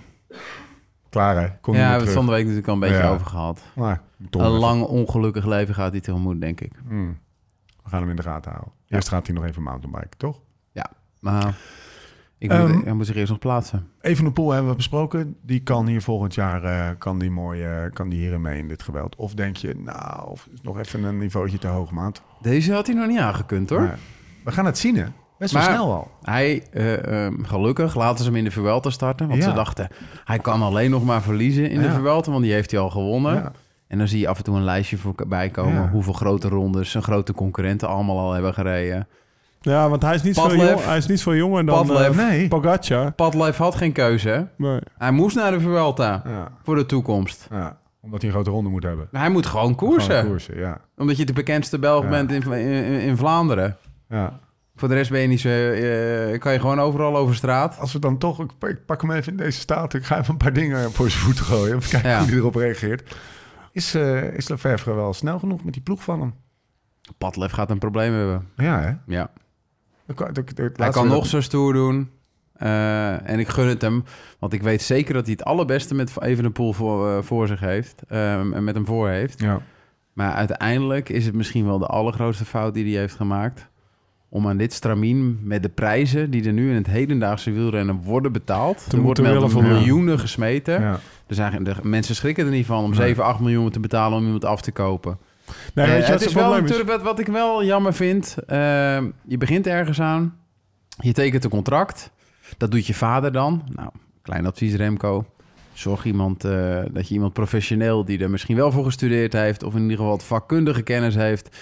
Klaar hè? Kom ja, we ja, hebben het terug. van de week natuurlijk al een beetje Ja. over gehad. Maar, Een lang ongelukkig leven gaat hij tegemoet, denk ik. Hmm. We gaan hem in de gaten houden. Eerst gaat hij nog even mountainbiken, toch? Maar Ik Ehm, moet, hij moet zich eerst nog plaatsen. Even de pool hebben we besproken. Die kan hier volgend jaar eh, kan die mooi, eh, kan die hierin mee in dit geweld. Of denk je, nou, of nog even een niveautje te hoog, maat. Deze had hij nog niet aangekund hoor. Maar we gaan het zien, hè? Best wel Maar- snel al. Hij, eh, ehm, gelukkig, laten ze hem in de Vuelta starten. Want Ja. ze dachten, hij kan alleen nog maar verliezen in de. Vuelta. Want die heeft hij al gewonnen. Ja. En dan zie je af en toe een lijstje voorbij komen. Hoeveel grote rondes zijn grote concurrenten allemaal al hebben gereden. Ja, want hij is niet, veel, Padlef. jong, hij is niet veel jonger dan Padlef. eh, Nee. Pogacar. Padlef had geen keuze. hè? Nee. Hij moest naar de Vuelta voor de toekomst. ja. Omdat hij een grote ronde moet hebben. Hij moet gewoon koersen. Gewoon koersen, ja. Omdat je de bekendste Belg Ja. bent in, in, in Vlaanderen. ja. Voor de rest ben je niet zo, eh, kan je gewoon overal over straat. Als we dan toch, ik pak, ik pak hem even in deze staat. Ik ga even een paar dingen voor zijn voeten gooien. Even kijken Ja. hoe hij erop reageert. Is, eh is wel snel genoeg met die ploeg van hem? Padlef gaat een probleem hebben. Ja, hè? Ja. Dat kan- dat- dat- Hij kan nog zo stoer doen. Eh, en ik gun het hem. Want ik weet zeker dat hij het allerbeste met Evenepoel voor, eh, voor zich heeft. ehm, en met hem voor heeft. Ja. Maar uiteindelijk is het misschien wel de allergrootste fout die hij heeft gemaakt. Om aan dit stramien met de prijzen die er nu in het hedendaagse wielrennen worden betaald. Te er wordt met willen voldoen. miljoenen gesmeten. ja. Dus eigenlijk, de mensen schrikken er niet van om Nee. 7, 8 miljoen te betalen om iemand af te kopen. Nee, Eh, weet je het is wel natuurlijk wat, wat ik wel jammer vind. Eh, je begint ergens aan. Je tekent een contract. Dat doet je vader dan. Nou, klein advies Remco. Zorg iemand, eh, dat je iemand professioneel die er misschien wel voor gestudeerd heeft... of in ieder geval wat vakkundige kennis heeft...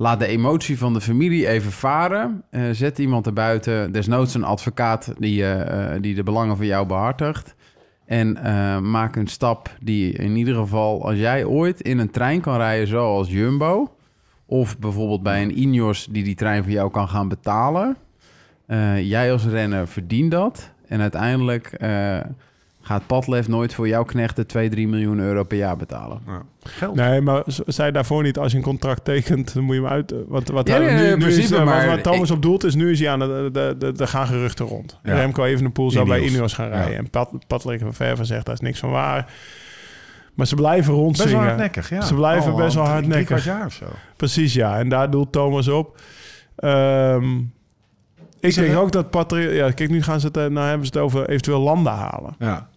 Laat de emotie van de familie even varen. Eh, zet iemand erbuiten, desnoods een advocaat die, eh, eh, die de belangen van jou behartigt. En maak een stap die in ieder geval, als jij ooit in een trein kan rijden zoals Jumbo, of bijvoorbeeld bij een Ineos die die trein voor jou kan gaan betalen, jij als renner verdient dat. En uiteindelijk gaat Padlef nooit voor jouw knechten 2, 3 miljoen euro per jaar betalen. Ja. Geld. Nee, maar zei daarvoor niet, als je een contract tekent, dan moet je hem uit... Wat, wat, Ja, nee, nu, is, principe, eh, maar wat Thomas ik- op doelt is, nu is hij aan de, de, de, de gaan geruchten rond. Ja. Remco Evenepoel zou bij Ineos. Gaan rijden. Ja. En Pat, Patrick van Verven zegt, daar is niks van waar. Maar ze blijven Best wel rondzingen. hardnekkig, ja. Ze blijven best wel hardnekkig. Jaar of zo. Precies, ja. En daar doelt Thomas op. Ehm, ik denk ook dat Patrick... Ja, kijk, nu gaan ze het, eh, nou hebben ze het over eventueel landen halen. Ja.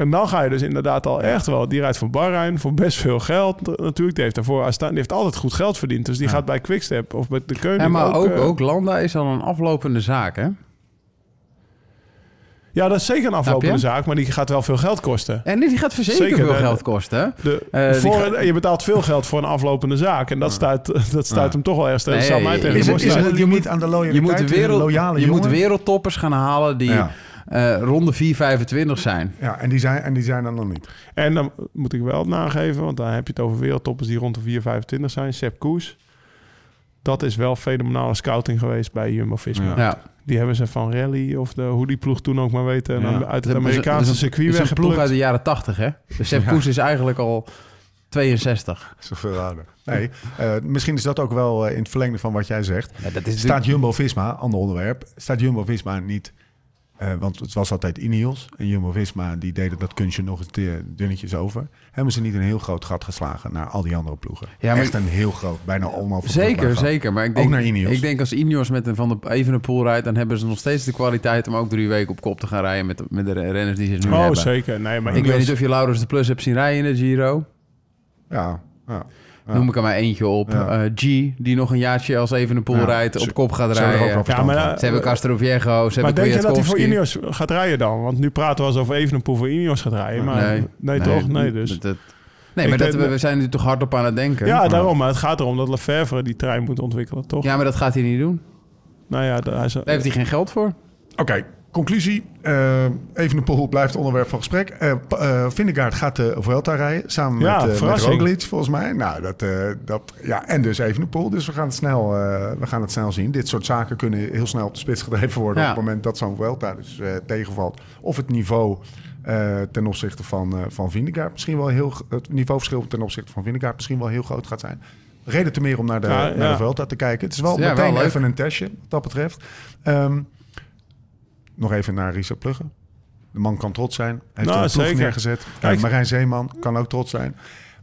En dan ga je dus inderdaad al echt wel... Die rijdt voor Bahrein voor best veel geld. Natuurlijk, die heeft, daarvoor, Astana- die heeft altijd goed geld verdiend. Dus die Ja. gaat bij Quickstep of bij de Keuning Ja, maar ook, eh, ook Landa is al een aflopende zaak, hè? Ja, dat is zeker een aflopende zaak. Maar die gaat wel veel geld kosten. En die gaat verzekerd Zeker, veel de- geld kosten? De, Eh, voor, Je betaalt veel geld voor een aflopende zaak. En dat stuit, *laughs* dat stuit Ja. hem toch wel erg. Nee, er staan. een limiet aan de loyaliteit? Je moet, wereld, loyale je moet wereldtoppers gaan halen die Ja. Eh, ronde 4,25 zijn. Ja, en die zijn, en die zijn er nog niet. En dan moet ik wel nageven, want dan heb je het over wereldtoppers die rond de 4,25 zijn. Sepp Koes. Dat is wel fenomenale scouting geweest bij Jumbo-Visma. Ja. Ja. Die hebben ze van Rally of de, hoe die ploeg toen ook maar weten. en Ja. dan uit het Dat is- Amerikaanse dat is een- circuit Dat is een ploeg weggeplukt. uit de jaren 80, hè? Dus Sepp Ja. Koes is eigenlijk al 62. Zoveel ouder. Nee, eh, misschien is dat ook wel eh, in het verlengde van wat jij zegt. Ja, dat is Staat Jumbo-Visma, ander onderwerp, staat Jumbo-Visma niet... eh, want het was altijd Ineos. En Jumbo-Visma, die deden dat kunstje nog eens te- dunnetjes over. Hebben ze niet een heel groot gat geslagen naar al die andere ploegen? Ja, maar- Echt een heel groot, bijna onoverbrugbaar Zeker, gat. zeker. Maar ik Ook denk, naar Ineos. ik denk als Ineos met een Van de Evenepoel rijdt... dan hebben ze nog steeds de kwaliteit om ook drie weken op kop te gaan rijden... met de, met de renners die ze nu Oh, hebben. zeker. Nee, maar Ik weet niet of je Laurens de Plus hebt zien rijden in de Giro. Ja, ja. Noem ik er maar eentje op. Eh, G, die nog een jaartje als Evenepoel Ja, rijdt, ze- op kop gaat Ze hebben ook rijden. Ja, maar, eh, Ze hebben Castroviejo, ze Maar hebben denk je dat hij voor. Ineos gaat rijden dan? Want nu praten we alsof Evenepoel voor Ineos gaat rijden. Maar nee, Nee, toch? Nee, dus. dat- nee maar dat, we, we zijn er toch hardop aan het denken. Ja, daarom. Maar het gaat erom dat Lefevre die trein moet ontwikkelen, toch? Ja, maar dat gaat hij niet doen. Nou ja, Daar heeft hij geen geld voor. Oké, conclusie. Eh even een pool blijft onderwerp van gesprek. Eh eh, Vingegaard gaat de Vuelta rijden samen Ja, met, eh met verrassing. Roglic volgens mij. Nou, dat, eh, dat, ja, en dus even. Dus we gaan, het snel, eh, we gaan het snel zien. Dit soort zaken kunnen heel snel op de spits gedreven worden... Ja. op het moment dat zo'n Vuelta dus eh, tegenvalt. Of het niveau eh, ten opzichte van, eh van Vingegaard misschien wel heel... Het niveauverschil ten opzichte van Vingegaard misschien wel heel groot gaat zijn. Reden te meer om naar de, Ja, naar ja. de Vuelta te kijken. Het is wel Ja, meteen wel even een testje wat dat betreft. Ehm, nog even naar Richard Plugge. De man kan trots zijn. Hij heeft Nou, een ploeg neergezet. Kijk. Marijn Zeeman kan ook trots zijn.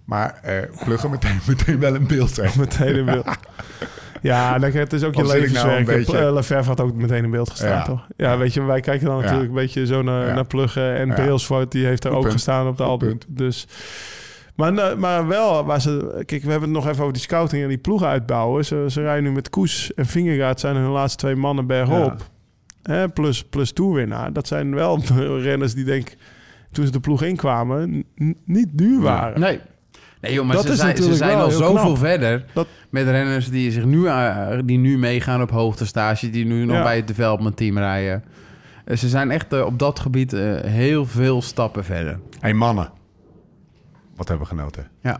Maar eh Plugge meteen, *laughs* meteen wel een beeld *laughs* meteen in beeld. Ja, dan, het is ook je nou levenswerk. beetje- Eh, Lefebvre had ook meteen in beeld gestaan, Ja. toch? Ja, weet je, wij kijken dan Ja. natuurlijk een beetje zo naar, naar Pluggen. En. Brailsford, die heeft er ook punt. gestaan op de album. Dus... Maar, nou, maar wel, waar ze, kijk, we hebben het nog even over die scouting en die ploegen uitbouwen. Ze, ze rijden nu met Koes en Vingegaard zijn hun laatste twee mannen bergop. Hè, plus, plus toerwinnaar. Dat zijn wel *laughs* renners die denk ik, toen ze de ploeg inkwamen, niet duur waren. Nee. Nee, joh, maar Dat ze is zijn, ze zijn al zoveel knap. verder Dat- met renners die, zich nu, eh, die nu meegaan op hoogtestage, die nu nog Ja. bij het development team rijden. Eh, Ze zijn echt eh, op dat gebied eh, heel veel stappen verder. Hey mannen, wat hebben we genoten? Ja.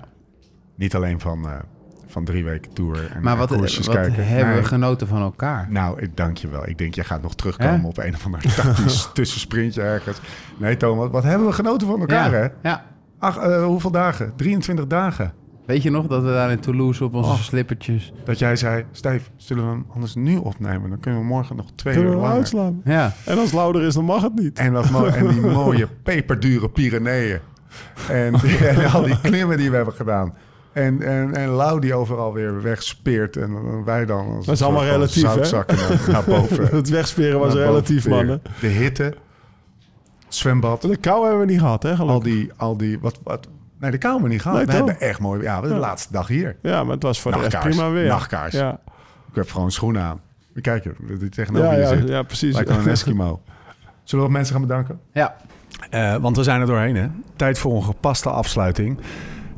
Niet alleen van, eh, van drie weken tour en, Maar wat, koersjes wat kijken. hebben Nee. we genoten van elkaar? Nou, ik dank je wel. Ik denk, jij gaat nog terugkomen op een of ander *laughs* tactisch tussensprintje ergens. Nee, Thomas, wat hebben we genoten van elkaar, hè? ja. Ach, eh, hoeveel dagen? 23 dagen. Weet je nog dat we daar in Toulouse op onze Oh. slippertjes... Dat jij zei, Steve, zullen we hem anders nu opnemen? Dan kunnen we morgen nog twee Kunnen uur we langer. uitslaan? Ja, En als het louder is, dan mag het niet. En, dat mo- en die *laughs* mooie peperdure Pyreneeën. En, *laughs* en al die klimmen die we hebben gedaan. En, en, en Lau die overal weer wegspeert. En wij dan als Dat is allemaal relatief, hè? zoutzakken naar, naar *laughs* boven. Het wegsperen was relatief, mannen. De hitte, zwembad, De kou hebben we niet gehad, hè? al gelukkig. die, al die, wat, wat, nee, de kou hebben we niet gehad. Nee, we toch? hebben echt mooi, ja, de Ja. laatste dag hier. Ja, maar het was voor de rest Nachtkaars, prima weer. nachtkaars. Ja, Ik heb gewoon schoenen aan. Kijk je, die tegenover ja, je ja, zit. ja, precies. Lijkt een *laughs* Eskimo. Zullen we wat mensen gaan bedanken? ja. Eh, want we zijn er doorheen, hè? Tijd voor een gepaste afsluiting.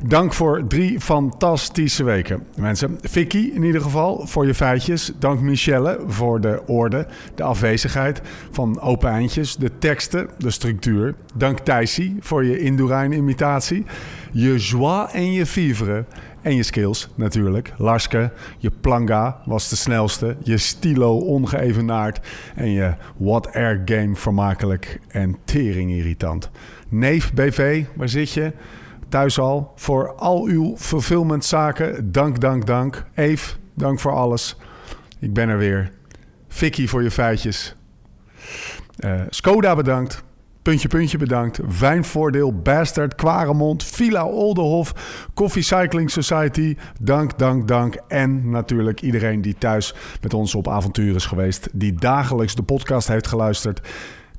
Dank voor drie fantastische weken, mensen. Vicky in ieder geval voor je feitjes. Dank Michelle voor de orde, de afwezigheid van open eindjes, de teksten, de structuur. Dank Thijsie voor je Indurain-imitatie. Je joie en je vivre. En je skills natuurlijk. Larske, je planga was de snelste. Je stilo ongeëvenaard. En je what air game vermakelijk en tering irritant. Neef BV, waar zit je? Thuis al. Voor al uw fulfillmentzaken. Dank, dank, dank. Eve, dank voor alles. Ik ben er weer. Vicky voor je feitjes. Eh, Skoda bedankt. Puntje, puntje bedankt. Wijnvoordeel, Bastard, Quaremont, Villa Oldenhof, Coffee Cycling Society. Dank, dank, dank. En natuurlijk iedereen die thuis met ons op avontuur is geweest. Die dagelijks de podcast heeft geluisterd.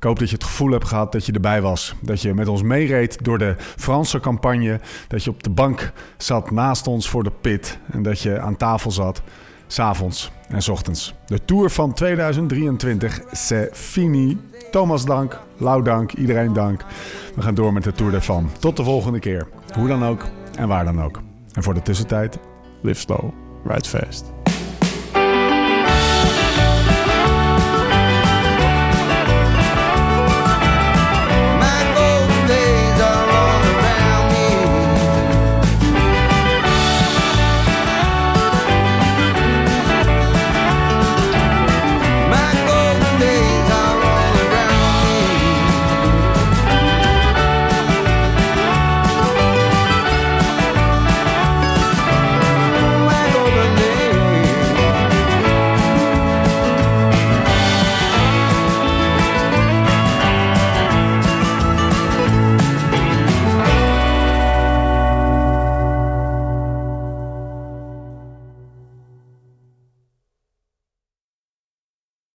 Ik hoop dat je het gevoel hebt gehad dat je erbij was. Dat je met ons meereed door de Franse campagne. Dat je op de bank zat naast ons voor de pit. En dat je aan tafel zat. S'avonds en 's ochtends. De Tour van 2023, c'est fini. Thomas dank, Lau dank, iedereen dank. We gaan door met de Tour ervan. Tot de volgende keer. Hoe dan ook en waar dan ook. En voor de tussentijd, Live slow, ride fast.